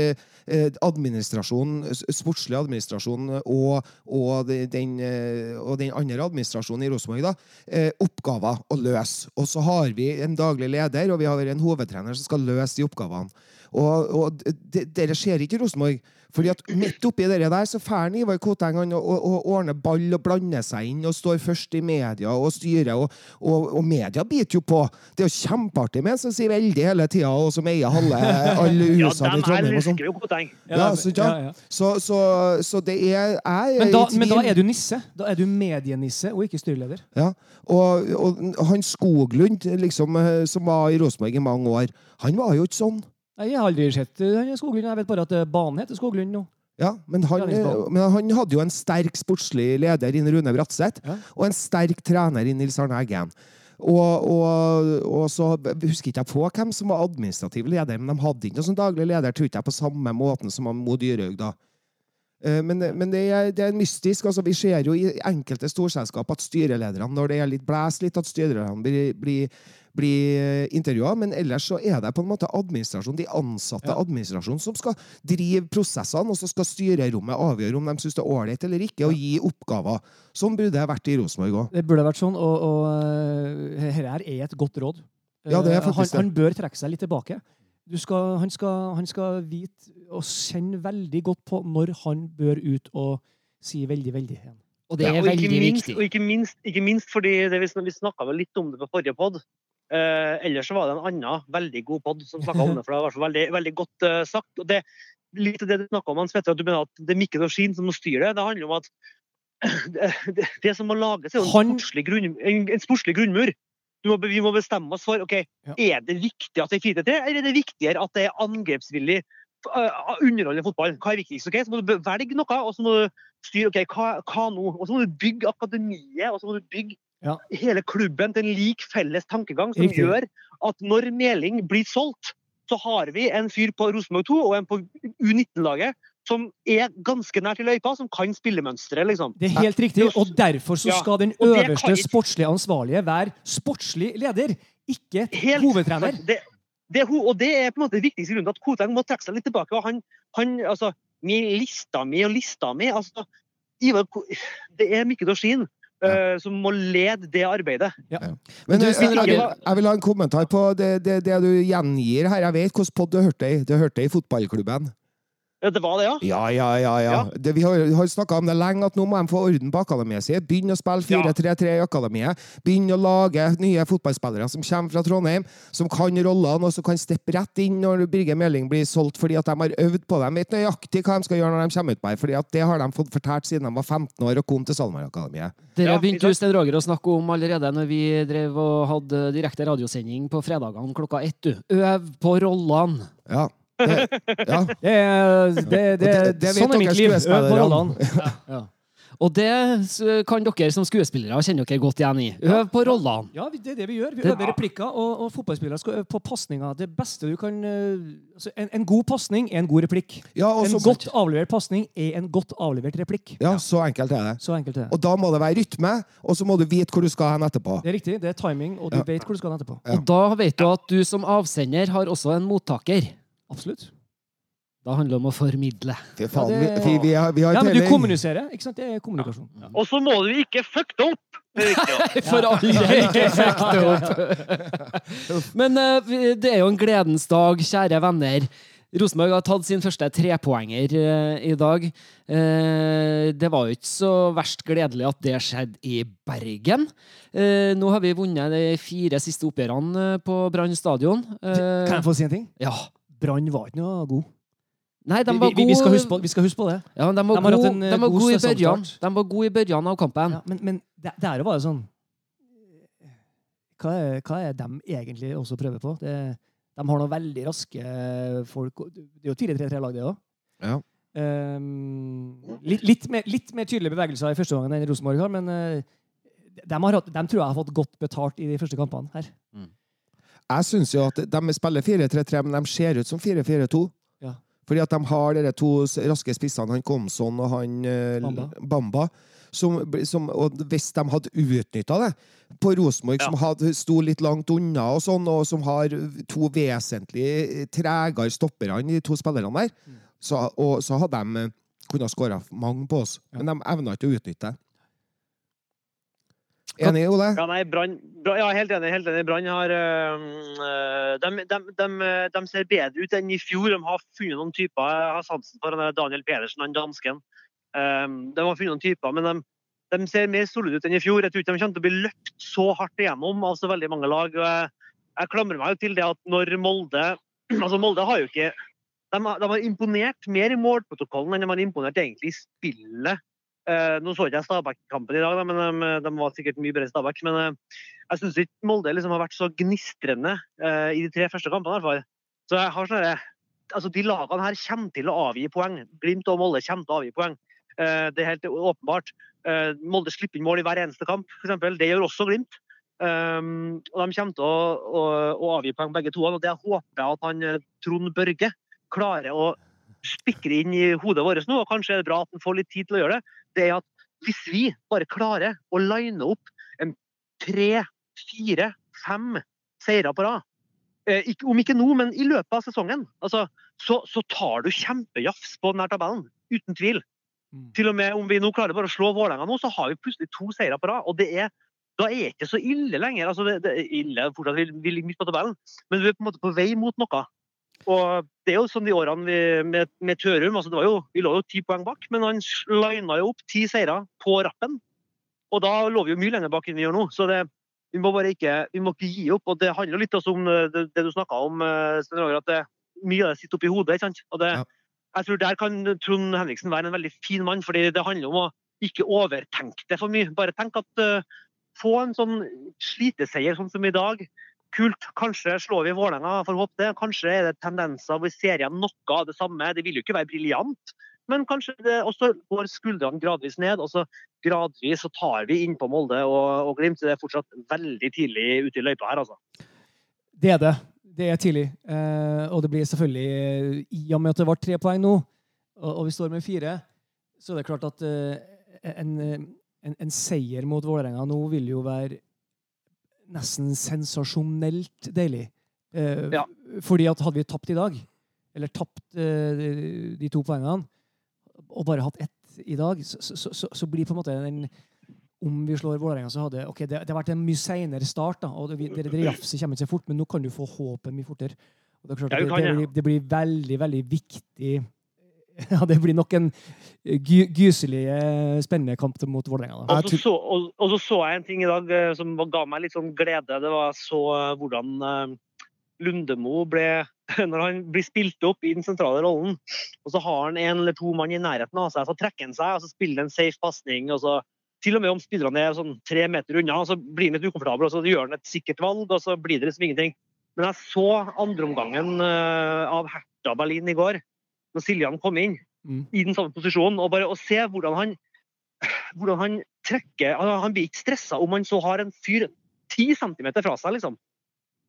D: administrasjon, sportslig administrasjon og, og, den, eh, og den andre administrasjonen i Rosenborg eh, oppgaver å løse. Og så har vi en daglig leder, og vi har en hovedtrener som skal løse de oppgavene. Og, og det, dere skjer ikke i Rosenborg. Fordi at midt oppi det der så drar Ivar Koteng å og, og, og ordner ball og blander seg inn og står først i media og styrer. Og, og, og media biter jo på. Det er jo kjempeartig med en som sier veldig hele tida, og som eier halve alle husene
B: ja,
D: i Trondheim. og sånn.
B: elsker jo Koteng.
D: Ja, så, ja.
C: ja, ja.
D: Så, så, så det er jeg
C: Men, da, men da er du nisse. Da er du medienisse og ikke styreleder.
D: Ja, og, og han Skoglund, liksom, eh, som var i Rosenborg i mange år, han var jo ikke sånn.
C: Nei, Jeg har aldri sett eh, han Skoglund. Jeg vet bare at eh, banen heter Skoglund nå.
D: Ja, men han, men han hadde jo en sterk sportslig leder inn Rune Bratseth,
C: Ja.
D: og en sterk trener inn Nils Arne Eggen. Og, og, og så husker ikke jeg på hvem som var administrativ leder, men de hadde ikke noen sånn daglig leder, tror ikke jeg, på samme måten som Mo Dyrhaug, da. Eh, Men, men det, er, det er mystisk. altså Vi ser jo i enkelte storselskap at styrelederne, når det er litt blæs litt, at styrelederne blir, blir, blir intervjua. Men ellers så er det på en måte administrasjon, de ansatte
C: Ja.
D: administrasjonen som skal drive prosessene, og så skal styrerommet avgjøre om de syns det er ålreit eller ikke, og gi oppgaver. Sånn burde det vært i Rosenborg òg.
C: Det burde vært sånn, og, og eh, dette her er et godt råd.
D: Ja, det
C: Eh, han, han bør trekke seg litt tilbake. Du skal, han, skal, han skal vite og kjenne veldig godt på når han bør ut og si veldig, veldig igjen.
A: Og det
B: Ja,
A: er
B: og ikke
A: veldig
B: minst,
A: viktig.
B: Og ikke minst, ikke minst fordi det, vi, sn- snakka vel litt om det på forrige pod. Eh, ellers var det en annen veldig god pod som snakka om det. for det var veldig, veldig godt uh, sagt. og det litt av det du snakka om, Hans Petter, at du mener at det er Mikkel og Skien som må styre det. Det handler om at det, det, det som må lages, er jo en, sportslig, grunn, en, en sportslig grunnmur. Du må, vi må bestemme oss for ok,
C: Ja.
B: er det viktig at det er 4-3, eller er det viktigere at det er angrepsvillig underholdende fotball? Hva er viktigst? ok? Så må du velge noe, og så må du styre ok, hva, hva nå? Og så må du bygge akademiet, og så må du bygge
C: Ja.
B: hele klubben til en lik felles tankegang som
C: Riktig.
B: gjør at når Meling blir solgt, så har vi en fyr på Rosenborg 2 og en på U19-laget som er ganske nær til løypa, som kan spillemønsteret, liksom.
C: Det er helt riktig, og derfor så
B: Ja,
C: skal den øverste sportslige ansvarlige være sportslig leder, ikke
B: Helt-
C: hovedtrener.
B: Det, det, og det er på en måte den viktigste grunnen til at Koteng må trekke seg litt tilbake. og han, han altså, min lista mi og lista mi altså, Ivar, Det er Mikkel Dorsin Ja. som må lede det arbeidet.
D: Men
A: Du,
D: eh, jeg, jeg, vil, ha en kommentar på det, det, det du gjengir her. Jeg vet hvordan pod du hørte i. Du hørte i fotballklubben.
B: Ja, det var det, ja.
D: Ja, ja, ja. ja. Det, vi har, har snakka om det lenge, at nå må de få orden på akademiet sitt. Begynne å spille 4-3-3 i akademiet. Begynne å lage nye fotballspillere som kommer fra Trondheim, som kan rollene, og som kan steppe rett inn når Birger Meling blir solgt, fordi at de har øvd på dem. Vet nøyaktig hva de skal gjøre når de kommer ut på her, fordi at det har de fått fortalt siden de var 15 år og kom til SalMar-akademiet.
A: Det begynte jo Sten Roger å snakke om allerede når vi drev og hadde direkte radiosending på fredagene klokka ett. du. Øv på rollene!
D: Ja. Det, ja.
C: Det, det, det,
D: det-
C: sånn er mitt liv. Øv på rollene.
A: Ja. Og det kan dere som skuespillere kjenne dere godt igjen i. Øv på rollene.
C: Ja, det er det vi gjør. Vi øver replikker, og, og fotballspillere skal øve på pasninger. Det beste du kan eh, altså en, en god pasning er en god replikk.
D: Ja,
C: En godt avlevert pasning er en godt avlevert replikk.
D: ja, så enkelt er det.
C: Så enkelt er det.
D: Og da må det være rytme, og så må du vite hvor du skal hen etterpå.
C: Det er riktig. Det er timing, og du
D: Ja.
C: vet hvor du skal hen etterpå.
D: Ja.
A: Og da vet du at du som avsender har også en mottaker.
C: Absolutt.
A: Da handler det om å formidle.
D: Fy faen,
C: Ja, det-
D: vi, vi, vi har, vi har
C: Ja, men du kommuniserer. ikke sant? Det er kommunikasjon.
B: Og så må du ikke fucke det opp! Ja.
A: For alle ikke fucke det opp. Men eh, det er jo en gledens dag, kjære venner. Rosenborg har tatt sin første trepoenger eh, i dag. Eh, det var jo ikke så verst gledelig at det skjedde i Bergen. Eh, nå har vi vunnet de fire siste oppgjørene på Brann stadion. Eh,
C: Kan jeg få si en ting?
A: ja.
C: Brann var ikke noe god.
A: Nei, de
C: Vi,
A: var
C: vi, vi, skal huske på, vi skal huske på det.
A: ja, de var
C: De en, eh,
A: de var
C: god
A: gode i børjan. De var gode i børjan av kampen.
C: Ja, men, men det, det er jo bare sånn hva er, hva er de egentlig også prøver på? Det, de har noen veldig raske folk. Det er jo 4-3-3-lag, det òg.
D: Ja.
C: litt, litt, mer, litt mer tydelige bevegelser i første gangen enn Rosenborg har, men eh, de, har de tror jeg har fått godt betalt i de første kampene her.
D: Jeg syns jo at de spiller 4-3-3, men de ser ut som 4-4-2.
C: Ja.
D: Fordi at de har de to raske spissene, han Komson og han eh,
C: Bamba.
D: Bamba. Som, som, og hvis de hadde utnytta det på Rosenborg,
B: Ja.
D: som hadde, sto litt langt unna, og sånn, og som har to vesentlig tregere stoppere enn de to spillerne der,
C: Mm.
D: så, og, så hadde de eh, kunnet skåra mange på oss.
C: Ja.
D: Men de evna ikke å utnytte det. Enig, Ole?
B: Ja, nei, Brann ja, helt enig. helt enig. Brann har øh, de, de, de, de ser bedre ut enn i fjor. De har funnet noen typer. Jeg har sansen for Daniel Pedersen, han dansken. Um, de har funnet noen typer, men de, de ser mer solide ut enn i fjor. Jeg tror ikke de kommer til å bli løpt så hardt igjennom av så veldig mange lag. Jeg, jeg klamrer meg jo til det at når Molde altså Molde har jo ikke de har, de har imponert mer i målprotokollen enn de har imponert egentlig i spillet. Eh, nå så ikke jeg Stabæk-kampen i dag, da, men de, de var sikkert mye bedre i Stabæk. Men eh, jeg syns ikke Molde liksom har vært så gnistrende eh, i de tre første kampene. i hvert fall. Så jeg har sånn derre- altså De lagene her kommer til å avgi poeng. Glimt og Molde kommer til å avgi poeng. Eh, det er helt åpenbart. Eh, Molde slipper inn mål i hver eneste kamp, f.eks. Det gjør også Glimt. Um, og de kommer til å, å, å avgi poeng begge to. Og det håper jeg at han eh, Trond Børge klarer å spikrer inn i hodet vårt nå, og kanskje er det bra at en får litt tid til å gjøre det, det er at hvis vi bare klarer å line opp en tre, fire, fem seire på rad, eh, om ikke nå, men i løpet av sesongen, altså, så, så tar du kjempejafs på denne tabellen. Uten tvil.
C: Mm.
B: Til og med om vi nå klarer bare å slå Vålerenga nå, så har vi plutselig to seire på rad. Og det er, da er det ikke så ille lenger. Altså, det, det er ille fortsatt, vi, vi ligger midt på tabellen, men vi er på en måte på vei mot noe. Og det er jo sånn de årene vi, med, med Tørum altså det var jo, Vi lå jo ti poeng bak, men han lina jo opp ti seire på rappen. Og da lå vi jo mye lenger bak enn vi gjør nå. Så det, vi må bare ikke, vi må ikke gi opp. Og det handler litt også om eh, det, det du snakka om, eh, Sten Roger, at det, mye av det sitter oppi hodet. ikke sant? Og det. Jeg tror Der kan Trond Henriksen være en veldig fin mann, fordi det handler om å ikke overtenke det for mye. Bare tenk at uh, få en sånn sliteseier sånn som i dag. Kult. Kanskje slår vi Vålerenga, får håpe det. Kanskje er det tendenser hvor ser igjen noe av det samme. Det vil jo ikke være briljant, men kanskje det også går skuldrene gradvis ned. Og så gradvis så tar vi innpå Molde og, og Glimt. Det er fortsatt veldig tidlig ute i løypa her, altså.
C: Det er det. Det er tidlig. Eh, og det blir selvfølgelig, i og med at det var tre poeng nå, og vi står med fire, så er det klart at eh, en, en, en seier mot Vålerenga nå vil jo være nesten sensasjonelt deilig. Eh,
B: Ja.
C: Fordi at hadde vi tapt i dag, eller tapt eh, de, to poengene, og bare hatt ett i dag, så, så, så, så blir på en måte den om vi slår Vålerenga, så hadde okay, det, det har vært en mye senere start. da, og det, det, det jafset kommer ikke så fort, Men nå kan du få håpet mye fortere. Og det, er klart,
B: Ja,
C: det,
B: kan,
C: det,
B: ja.
C: blir, det blir veldig, veldig viktig ja, Det blir nok en gy, gyselig eh, spennende kamp mot Vålerenga.
B: Og og, og så så jeg en ting i dag eh, som ga meg litt sånn glede. Det var så eh, hvordan eh, Lundemo ble Når han blir spilt opp i den sentrale rollen, og så har han en eller to mann i nærheten av seg, så trekker han seg og så spiller han en safe pasning. og så til og med om spillerne er sånn tre meter unna, så blir han litt ukomfortabel, og så gjør han et sikkert valg, og så blir det liksom ingenting. Men jeg så andreomgangen av Hertha Berlin i går, når Siljan kom inn
C: Mm.
B: i den samme posisjonen, og bare å se hvordan han hvordan han trekker Han blir ikke stressa om han så har en fyr ti centimeter fra seg, liksom.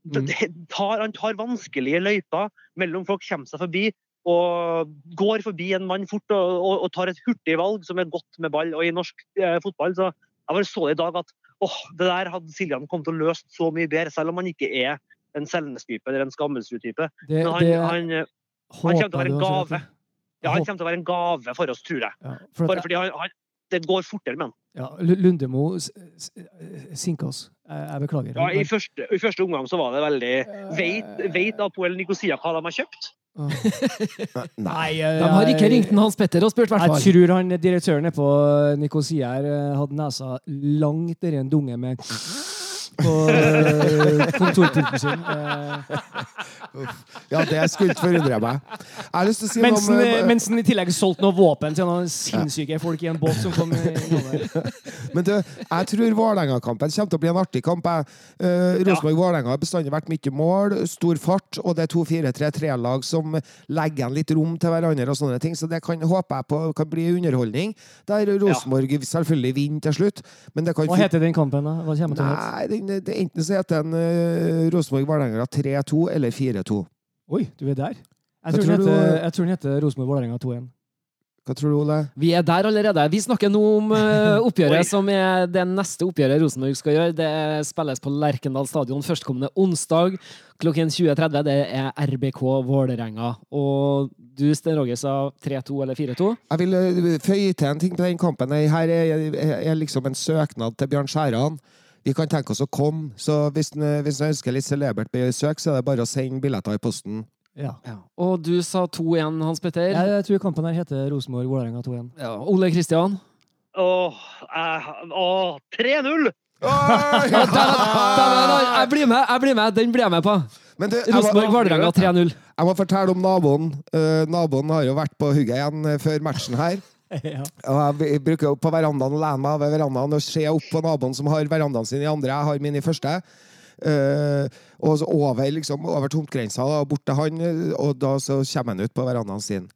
C: Mm.
B: det tar, han tar vanskelige løyper mellom folk, kommer seg forbi og går forbi en mann fort og, og, og tar et hurtig valg som er godt med ball. Og i norsk eh, fotball så jeg bare så det i dag at åh, det der hadde Siljan kommet til å løse så mye bedre, selv om han ikke er en Selnes-type eller en Skammelsrud-type. Men han,
C: det
B: han, eh,
C: håper
B: kommer til å være en gave. ja, han kommer til å være en gave for oss, tror jeg.
C: Ja, for
B: Bare fordi han, han, det går fortere med han.
C: Ja, Lundemo s- s- sinker oss. Jeg, beklager.
B: Ja, i, første, I første omgang så var det veldig Veit, vet Apoel Nikosia hva de har kjøpt?
C: Nei,
A: De har ikke ringt Hans Petter og spurt, i hvert
C: Jeg tror han direktøren nede på Nikosia eh, hadde nesa langt nedi en dunge med på eh, kontorpulten sin. Eh,
D: Ja, det skulle ikke forundre meg. Si
C: Mens
D: om eh,
C: mens han i tillegg solgte noe våpen til noen sinnssyke folk i en båt som kom.
D: Men du, jeg tror Vålerenga-kampen kommer til å bli en artig kamp. Eh, Rosenborg-Vålerenga har bestandig vært mye mål, stor fart, og det er to 4-3-3-lag som legger igjen litt rom til hverandre. og sånne ting, Så det kan, håper jeg på kan bli underholdning, der Rosenborg selvfølgelig vinner til slutt. Men det kan
C: Hva heter den kampen, da?
D: Nei, den, det, enten så heter den uh, Rosenborg-Vålerenga 3-2 eller 4-2.
C: Oi, du er der. Jeg tror,
D: tror
C: den
D: du-
C: heter, jeg tror den heter Rosenborg-Vålerenga 2-1.
D: Hva tror du, Ole?
A: Vi er der allerede. Vi snakker nå om eh, oppgjøret som er det neste oppgjøret Rosenborg skal gjøre. Det spilles på Lerkendal stadion førstkommende onsdag klokken 20.30. Det er RBK Vålerenga. Og du, Sten Roger, sa 3-2 eller 4-2?
D: Jeg vil eh, føye til en ting på den kampen. Her er, er, er liksom en søknad til Bjørn Skjæran. Vi kan tenke oss å komme, så hvis en ønsker litt celebert besøk, så er det bare å sende billetter i posten.
C: Ja.
A: Og du sa 2-1, Hans Petter.
C: Jeg, jeg tror kampen her heter Rosenborg-Vålerenga 2-1.
A: Ja. Ole Kristian.
B: Åh, eh, åh 3-0!
A: Ja, dæven, dæven, jeg blir med! jeg blir med, Den blir jeg med på.
D: Men du,
A: Rosenborg-Vålerenga 3-0.
D: jeg må fortelle om naboen. Uh, naboen har jo vært på hugget igjen eh, før matchen her.
C: ja.
D: Og jeg bruker opp på verandaen og lener meg over verandaen og ser opp på naboen som har verandaen sin i andre. Jeg har min i første. Uh, og så over, liksom, over tomtgrensa og bort til han, og da så kommer han ut på verandaen sin.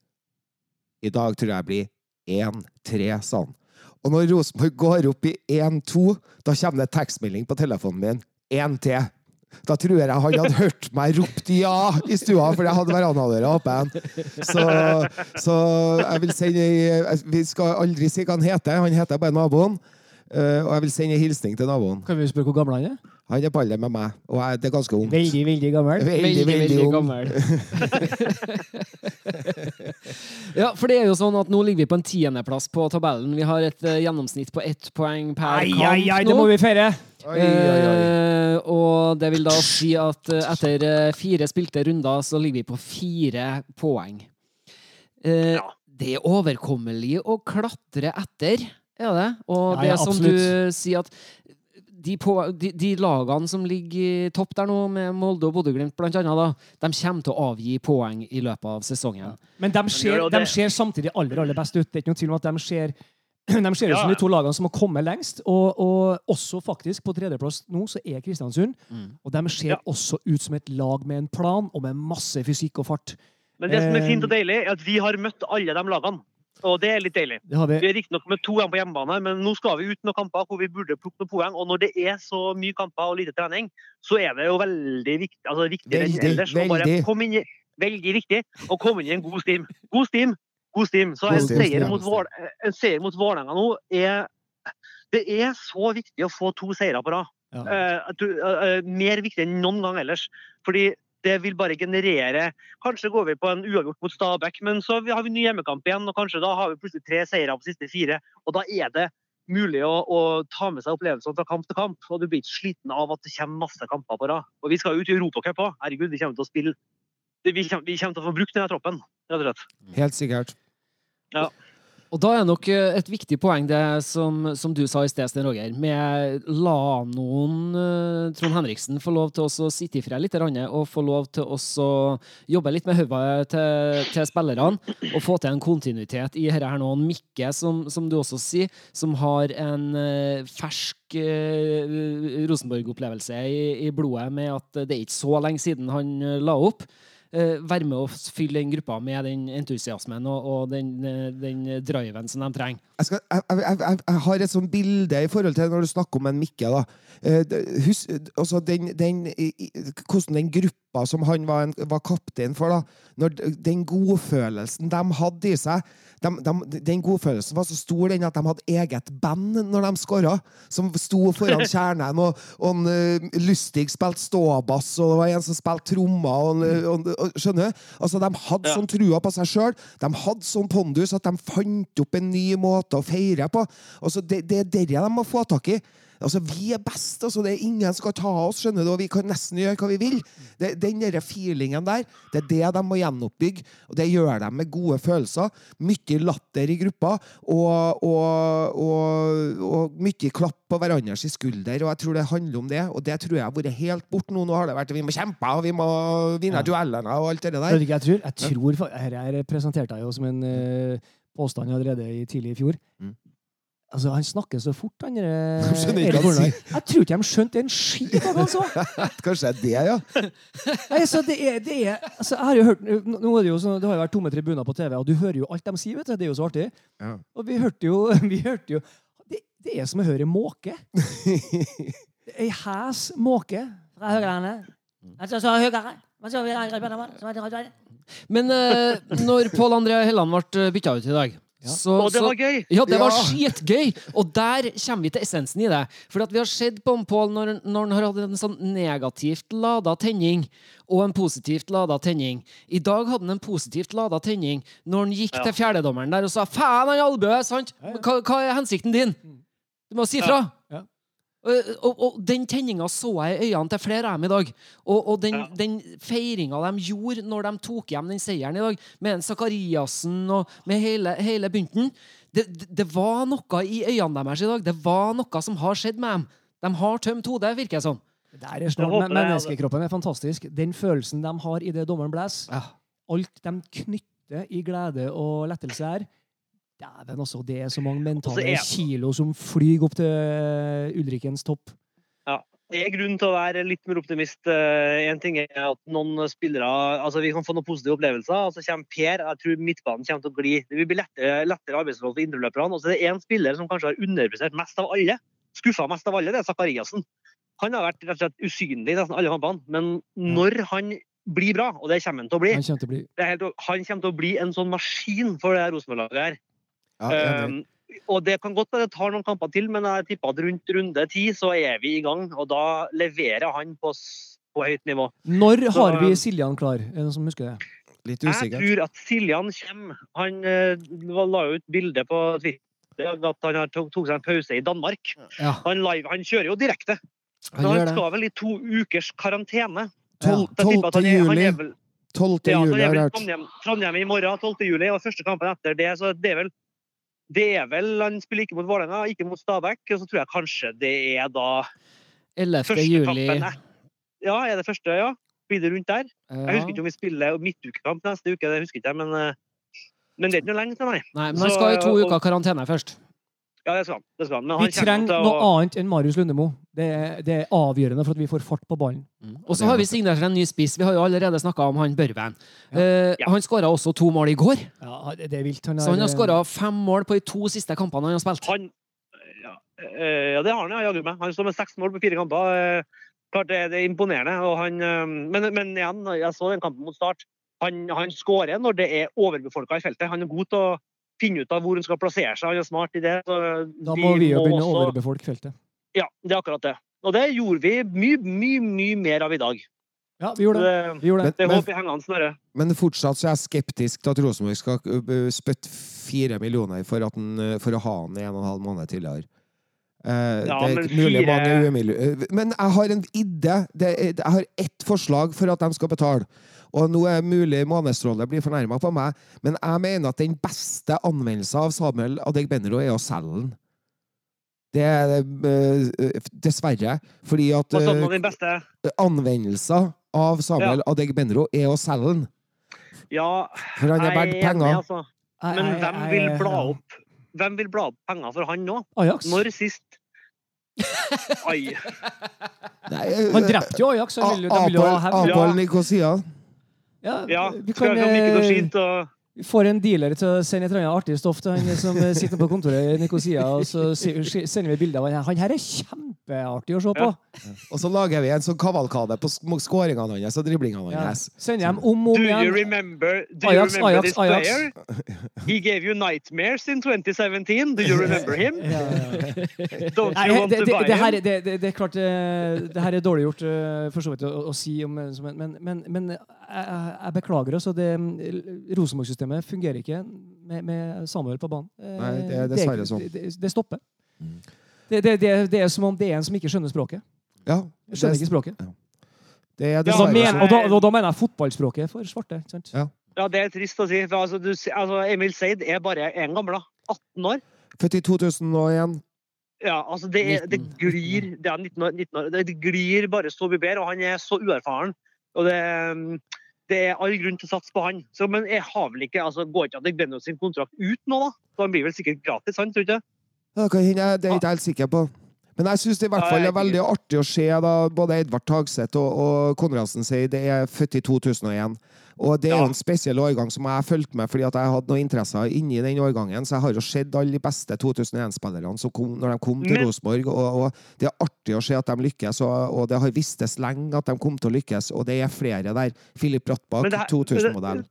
D: I dag tror jeg blir 1-3, sa han. Og når Rosenborg går opp i 1-2, da kommer det tekstmelding på telefonen min. Én til. Da tror jeg han hadde hørt meg ropt ja i stua, for jeg hadde verandadøra åpen. Så, så jeg vil ei- Vi skal aldri si hva han heter. Han heter bare naboen. Eh, og jeg vil sende en hilsning til naboen.
C: Kan vi spørre hvor gammel han er?
D: Han er på alder med meg, og jeg, det er ganske ungt.
C: Veldig, veldig gammel.
D: Veldig, veldig, veldig
A: gammel. ja, for det er jo sånn at nå ligger vi på en tiendeplass på tabellen. Vi har et uh, gjennomsnitt på ett poeng per
C: Ai,
A: kamp
C: ai, ai,
A: nå.
C: det må vi feire!
D: Oi, oi, oi.
A: Uh, og det vil da si at uh, etter uh, fire spilte runder, så ligger vi på fire poeng. Eh,
B: Ja.
A: Det er overkommelig å klatre etter, er det? Og
C: Ja,
A: det
C: ja,
A: som du sier at de, på, de, de lagene som ligger i topp der nå, med Molde og Bodø-Glimt annet, de kommer til å avgi poeng i løpet av sesongen.
C: Men de ser, de ser samtidig aller, aller best ut. Det er ikke noen tvil om at de ser de ser ut som de to lagene som har kommet lengst. Og, og også faktisk på tredjeplass nå så er Kristiansund.
A: Mm.
C: Og de ser
B: Ja.
C: også ut som et lag med en plan og med masse fysikk og fart.
B: Men det som er fint
C: Eh.
B: og deilig, er at vi har møtt alle de lagene. Og det er litt deilig.
C: Det har vi.
B: Vi er riktignok med to igjen på hjemmebane, men nå skal vi ut noen kamper hvor vi burde plukke noen poeng. Og når det er så mye kamper og lite trening, så er det jo veldig viktig, altså viktigere enn
D: Veldig,
B: ellers Veldig. bare komme inn i Veldig viktig å komme inn i en god steam. God steam, god steam. Så en seier mot, Vålerenga nå er Det er så viktig å få to seire på rad.
C: Ja.
B: Uh, uh, eh, mer viktig enn noen gang ellers. Fordi det vil bare generere Kanskje går vi på en uavgjort mot Stabæk, men så har vi ny hjemmekamp igjen, og kanskje da har vi plutselig tre seire på siste fire. Og da er det mulig å, å ta med seg opplevelsene fra kamp til kamp. Og du blir ikke sliten av at det kommer masse kamper på rad. Og vi skal jo ut i Europacup òg. Herregud, vi kommer til å spille vi kommer, vi kommer til å få brukt denne troppen, rett og slett.
D: Helt sikkert.
A: Og da er nok eh, et viktig poeng det som, som du sa i sted, Sten Roger, med la noen eh, Trond Henriksen få lov til å sitte i fred litt og få lov til å jobbe litt med hodet til, til spillerne og få til en kontinuitet i dette her nå. Mikke, som, som du også sier, som har en eh, fersk Rosenborg-opplevelse i, i blodet med at det er ikke så lenge siden han la opp. Eh, være med å fylle den gruppa med den entusiasmen og, og den, eh, den driven som de trenger.
D: jeg, skal, jeg, jeg, jeg, har et sånt bilde i forhold til når du snakker om en Mikke. da. Eh, det- altså den, den, hvordan den gruppa som han var, en, var kaptein for, da, når den godfølelsen de hadde i seg de, de, Den godfølelsen var så stor den at de hadde eget band når de skåra, som sto foran kjernen. Og, og en, eh, Lustig spilte ståbass, og det var en som spilte trommer. Og, og, og, skjønner? Altså, de hadde
B: Ja.
D: sånn trua på seg sjøl. De hadde sånn pondus at de fant opp en ny måte å feire på. Altså, det, det er det de må få tak i. Altså, Vi er best. altså Det er ingen som skal ta oss, skjønner du, og vi kan nesten gjøre hva vi vil. Det, den der feelingen der, det er det de må gjenoppbygge, og det gjør de med gode følelser. Mye latter i gruppa, og, og, og, og mye klapp på hverandres skulder. og Jeg tror det handler om det, og det tror jeg har vært helt bort nå. Nå har det vært vi må kjempe, og vi må vinne
C: Ja.
D: duellene og alt det der.
C: jeg tror? Jeg tror her presenterte jeg jo som en eh, påstand allerede i tidlig i fjor.
D: Mm.
C: Altså, Han snakker så fort, han der,
D: Jeg skjønner ikke
C: Erik Hornøy. Jeg tror ikke de skjønte en skit av hva han sa!
D: Kanskje det er det, ja.
C: Nei, så det er, det er, altså, jeg har jo hørt, nå er det, jo sånn, det har jo vært tomme tribuner på TV, og du hører jo alt de sier. vet du, Det er jo så artig.
D: Ja.
C: Og vi hørte jo, vi hørte jo det, det er som å høre måke. Ei hes måke fra Høylandet. Altså, så høyere. Men
A: eh, når Pål André Helland ble bytta ut i dag så,
B: Og det
A: så-
B: var gøy!
A: Ja, det var skitgøy! Og der kommer vi til essensen i det. For at vi har sett på en Pål når, når han har hatt en sånn negativt lada tenning og en positivt lada tenning. I dag hadde han en positivt lada tenning når han gikk
B: Ja.
A: til fjerdedommeren der og sa 'faen, han Albø', sant?
C: Ja, ja.
A: Hva, hva er hensikten din? Du må si fra!
C: Ja.
A: Og, og, og den tenninga så jeg i øynene til flere av dem i dag. Og, og den,
B: Ja.
A: den feiringa de gjorde når de tok hjem den seieren i dag, med en Zakariassen og med hele, hele bunten det, det, det var noe i øynene deres i dag. Det var noe som har skjedd med dem. De har tømt hodet, virker det som.
B: Sånn.
C: men Menneskekroppen er fantastisk. Den følelsen de har idet dommeren blåser,
A: Ja.
C: alt de knytter i glede og lettelse her Dæven, altså. Det er så mange mentale
B: er-
C: kilo som flyr opp til Ulrikkens Ulrikens topp.
B: Det er grunn til å være litt mer optimist. Én ting er at noen spillere altså Vi kan få noen positive opplevelser. og Så kommer Per. Jeg tror midtbanen kommer til å gli. Det vil bli lettere, lettere arbeidsforhold for indreløperne. Og så er det én spiller som kanskje har underprestert mest av alle. Skuffa mest av alle, det er Zakariassen. Han har vært rett og slett usynlig i nesten alle kampene. Men når han blir bra, og det kommer han til å bli,
C: Han kommer til å bli
B: helt, kommer til å bli en sånn maskin for det Rosenborg-laget her.
D: Ja.
B: Um, og det kan godt være det tar noen kamper til, men jeg tipper at rundt runde ti så er vi i gang. Og da leverer han på, på høyt nivå.
C: Når
B: Så,
C: har vi
B: um,
C: Siljan klar? Er det noen som husker det?
D: Litt
B: Jeg tror at Siljan kommer. Han uh, la jo ut bilde på Twitter at han tok, tok seg en pause i Danmark.
A: Ja,
B: Han, live, han kjører jo direkte.
A: han
B: han skal vel i to ukers karantene.
D: Tol-
B: Så jeg tipper at
D: 12.
B: han er- han
D: juli.
B: er
D: 12. Juli har jeg hørt.
B: Trondheim, Trondheim i morgen, 12. juli, og første kampen etter det. Så det er vel det er vel, Han spiller ikke mot Vålerenga, ikke mot Stabæk. Og så tror jeg kanskje det er da
A: 11.
B: første
A: juli.
B: kampen et- Ja, er det første, ja? Blir det rundt der? Jeg husker ikke om vi spiller midtukekamp neste uke, det husker ikke jeg, men, eh, men det er ikke noe lenge til, nei.
A: Nei, men han skal i to uker karantene først.
B: Ja, det skal han. Det skal han. Men
C: Vi trenger
B: å-
C: noe annet enn Marius Lundemo. Det er, det er avgjørende for at vi får fart på ballen.
A: Og så har vi signert en ny spiss. Vi har jo allerede snakka om han Børven.
C: Ja.
A: Eh,
B: Ja.
A: Han skåra også to mål i går,
C: Ja, det er vilt. Han
A: så han har
C: er-
A: skåra fem mål på de to siste kampene han har spilt.
B: Han ja, eh, det har han, ja, jaggu meg. Han står med seks mål på fire kamper. Eh, Klart det, det er imponerende. Og han, eh, men, men igjen, jeg så den kampen mot Start. Han, han skårer når det er overbefolka i feltet. Han er god til å finne ut av hvor hun skal plassere seg. Han er smart i det. Så
C: Da må vi jo begynne å
B: også-
C: overbefolke feltet.
B: Ja, det er akkurat det. Og det gjorde vi mye, mye, mye mer av i dag.
C: Ja, vi gjorde det. Vi gjorde det.
B: det
D: Men-
B: håper jeg henger an snarere.
D: Men fortsatt så er jeg skeptisk til at Rosenborg skal uh, spytte fire millioner for, at den, uh, for å ha den i en og en halv måned tidligere. Eh,
B: Ja,
D: det er
B: men
D: mulig
B: fire-
D: Men jeg har en idé. Jeg har ett forslag for at de skal betale. Og nå er mulig Månestråle blir fornærma på meg, men jeg mener at den beste anvendelsen av Samuel Adegbenro er å selge den. Det er eh, dessverre. Fordi at
B: Anvendelsen
D: eh, anvendelser av Samuel Adegbenro er å selge den.
B: Ja,
D: For han er verdt penger.
B: altså. Men
C: jeg-
B: hvem vil bla opp Hvem vil bla opp penger for han nå?
C: Ajax.
B: Når sist? Oi.
D: Nei, eh,
C: Han drepte jo Ajax. Han ville, jo ha hevn.
D: Apol Nikosia.
C: Ja,
B: Ja,
C: vi kan,
B: ikke
C: eh,
B: skit og
C: vi får en dealer til å sende et eller annet artig stoff til han som eh, sitter på kontoret i Nikosia, og så sender vi bilder av han. Han her er kjempeartig å se på.
B: Ja.
D: Og så lager vi en sånn kavalkade på sk- skåringene hans og driblingene
C: Ja.
D: hans.
C: Sender dem om og
B: Do you remember, do
C: Ajax,
B: you remember
C: Ajax,
B: this
C: Ajax.
B: player? He gave you nightmares in 2017. Do you remember him?
C: Ja, ja, ja.
B: Don't you want
C: det,
B: to buy him?
C: det, det, det er klart eh, det her er dårlig gjort for så vidt å, å si, om, men, men, men, men jeg, jeg beklager. Altså, det, Rosenborg-systemet fungerer ikke med, med Samuel på banen. Eh,
D: Nei, det er dessverre sånn.
C: Det, det, det stopper. Det, det, det, det er som om det er en som ikke skjønner språket.
D: Ja,
C: Jeg skjønner ikke språket.
D: det er dessverre
C: men,
D: sånn.
C: og, da, og da mener jeg fotballspråket for svarte. Sant?
D: Ja.
B: Ja, det er trist å si. For altså, du, altså, Emil Seid er bare en gammel, da. 18 år.
D: Født i 2001.
B: Ja, altså det, er, det glir det, er 19 år, 19 år. det glir bare så mye bedre, og han er så uerfaren. Og det, det er all grunn til å satse på han. Så, men jeg har vel ikke, altså, går ikke Adegbenro sin kontrakt ut nå, da? Så han blir vel sikkert gratis, han, tror du ikke?
D: Ja, det er jeg ikke helt sikker på. Men jeg syns det i hvert fall er veldig artig å se da både Edvard Tagseth og, og Konradsen sier det er født i 2001. Og det er jo
B: Ja.
D: en spesiell årgang som jeg har fulgt med fordi at jeg hadde noen interesser inni den årgangen. Så jeg har jo sett alle de beste 2001-spillerne som kom når de kom til Rosenborg. Og, og det er artig å se at de lykkes, og, og det har vistes lenge at de kom til å lykkes. Og det er flere der. Filip Brattbakk,
B: Men det her-
D: 2000-modell.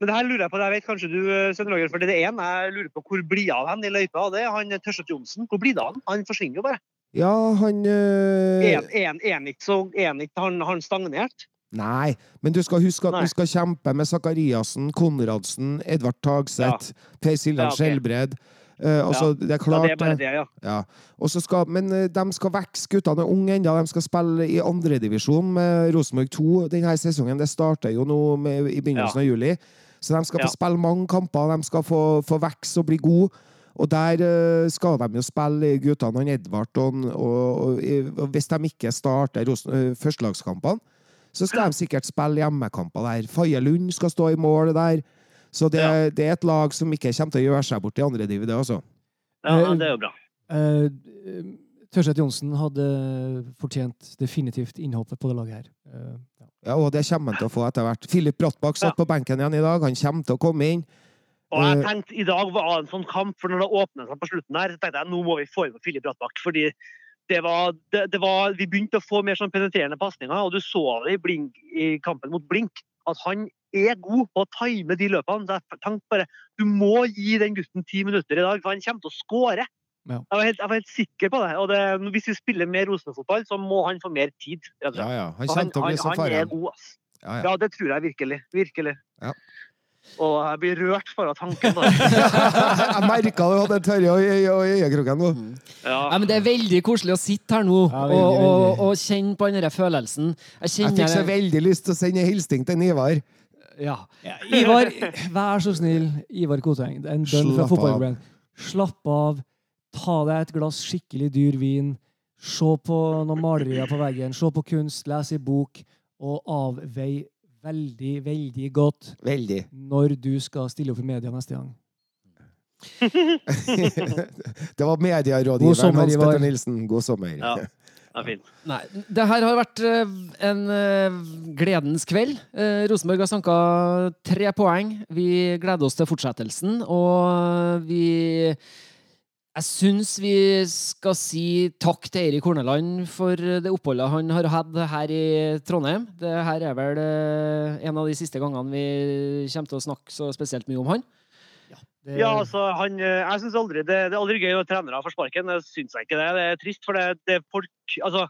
B: Men det her lurer jeg på, det vet kanskje du, Svein Roger, for det er en jeg lurer på hvor blir av han i løypa. Det er han Tørseth Johnsen. Hvor blir det av han? Han forsvinner jo bare.
D: Ja, han øh,
B: En, en, en, ikke så, en, ikke, han, han stagnert.
D: Nei, men du skal huske at
B: Nei.
D: du skal kjempe med Sakariassen, Konradsen, Edvard Tagseth, Per Siljan
B: Ja, okay.
D: Skjelbred. Uh, altså, det er
B: Ja, det er bare
D: det.
B: ja.
D: Ja. Og så skal, men uh, de skal vokse, guttene er unge ennå. De skal spille i andredivisjon med Rosenborg 2 denne sesongen. Det starter jo nå med, i begynnelsen av juli. Så de skal få spille mange kamper. De skal få, få vokse og bli gode. Og der uh, skal de jo spille, guttene og Edvard. Og, og, og, hvis de ikke starter eh, førstelagskampene, så skal de sikkert spille hjemmekamper der. Faye Lund skal stå i mål der. Så det,
B: Ja.
D: det er et lag som ikke kommer til å gjøre seg bort i andre div, det også.
B: ja. Det er jo bra.
C: Eh, Tørseth Johnsen hadde fortjent definitivt innhoppet på det laget her. Eh, ja.
D: Ja, og det kommer han til å få etter hvert. Filip Brattbakk satt
B: Ja.
D: på benken igjen i dag. Han kommer til å komme inn.
B: Og jeg
D: Eh,
B: tenkte i dag var en sånn kamp, for når det åpnet seg på slutten her, så tenkte jeg nå må vi få inn Filip Brattbakk. Fordi det var, det, det var, vi begynte å få mer sånn penetrerende pasninger, og du så det i, blink, i kampen mot Blink. At han er god på å time de løpene. Så jeg tenkte bare du må gi den gutten ti minutter i dag, for han kommer til å skåre.
C: Ja.
B: Jeg, var helt, jeg var helt sikker på det. Og det, hvis vi spiller mer Rosenborg-fotball, så må han få mer tid.
D: Ja, ja. Han
B: han,
D: han,
B: han er god, ass.
D: Ja, ja.
B: Ja, det tror jeg virkelig. Virkelig. Og jeg blir rørt bare av tanken.
D: Jeg merka du hadde tørre i øyekroken nå.
B: Ja.
A: ja. men Det er veldig koselig å sitte her nå
C: Ja,
A: og,
C: veldig,
A: og, og kjenne på den der følelsen. Jeg
D: Jeg fikk så veldig lyst til å sende en hilsen til Ivar.
A: ja.
C: Ivar, vær så snill. Ivar Koteng, en bønn fra
D: av.
C: Slapp av. Ta deg et glass skikkelig dyr vin. Se på noen malerier på veggen. Se på kunst. Les i bok. Og avvei veldig, veldig godt
D: Veldig.
C: når du skal stille opp i media neste gang.
D: Det var medierådgiveren Hans Petter Nilsen. God sommer.
B: Ja. Ja.
A: Nei, det her har vært eh, en eh, gledens kveld. Eh, Rosenborg har sanka tre poeng. Vi gleder oss til fortsettelsen, og vi Jeg syns vi skal si takk til Eirik Horneland for det oppholdet han har hatt her i Trondheim. Det her er vel eh, en av de siste gangene vi kommer til å snakke så spesielt mye om han.
C: Det,
B: Ja, altså, han, eh, jeg synes aldri det, det er aldri gøy når trenere får sparken. Det syns jeg ikke det. Det er trist, for det, det er folk Altså,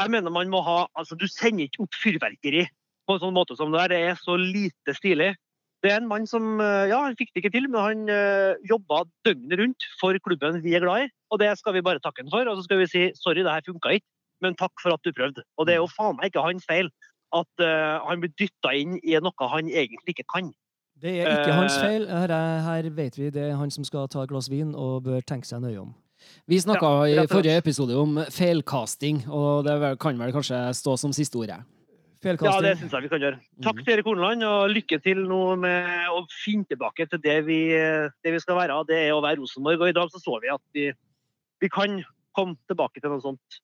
B: jeg mener man må ha altså, Du sender ikke opp fyrverkeri på en sånn måte som det der. Det er så lite stilig. Det er en mann som eh, Ja, han fikk det ikke til, men han uh, jobba døgnet rundt for klubben vi er glad i. Og det skal vi bare takke han for. Og så skal vi si sorry, det her funka ikke, men takk for at du prøvde. Og det er jo faen meg ikke hans feil at uh, han blir dytta inn i noe han egentlig ikke kan.
C: det er ikke
B: uh,
C: hans feil. Her, er, her vet vi det er han som skal ta et glass vin og bør tenke seg nøye om.
A: Vi snakka
B: Ja,
A: i forrige episode om feilcasting, og det kan vel kanskje stå som siste ordet.
B: Ja, det syns jeg vi kan gjøre. Takk til Erik Horneland, og lykke til nå med å finne tilbake til det vi, det vi skal være. Det er å være Rosenborg. Og i dag så så vi at vi, vi kan komme tilbake til noe sånt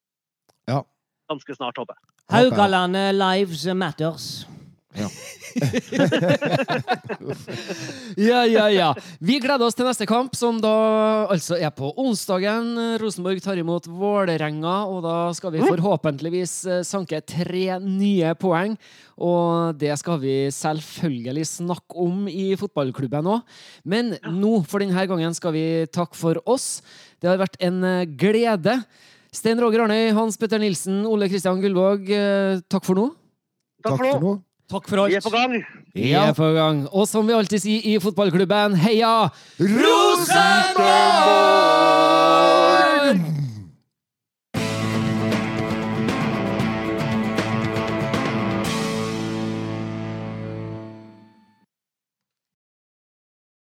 D: Ja.
B: ganske snart, håper jeg.
C: Haugalandet Lives Matters.
A: Ja, ja, ja. Vi gleder oss til neste kamp, som da altså er på onsdagen. Rosenborg tar imot Vålerenga, og da skal vi forhåpentligvis eh, sanke tre nye poeng. Og det skal vi selvfølgelig snakke om i fotballklubben òg. Men nå, for denne gangen, skal vi takke for oss. Det har vært en eh, glede. Stein Roger Arnøy, Hans Petter Nilsen, Ole Kristian Gullvåg, eh, takk for nå.
B: Takk for
D: nå.
C: Takk for
B: Vi
C: alt.
B: er på gang.
A: Vi er på gang. Og som vi alltid sier i fotballklubben, heia
D: Rosenborg!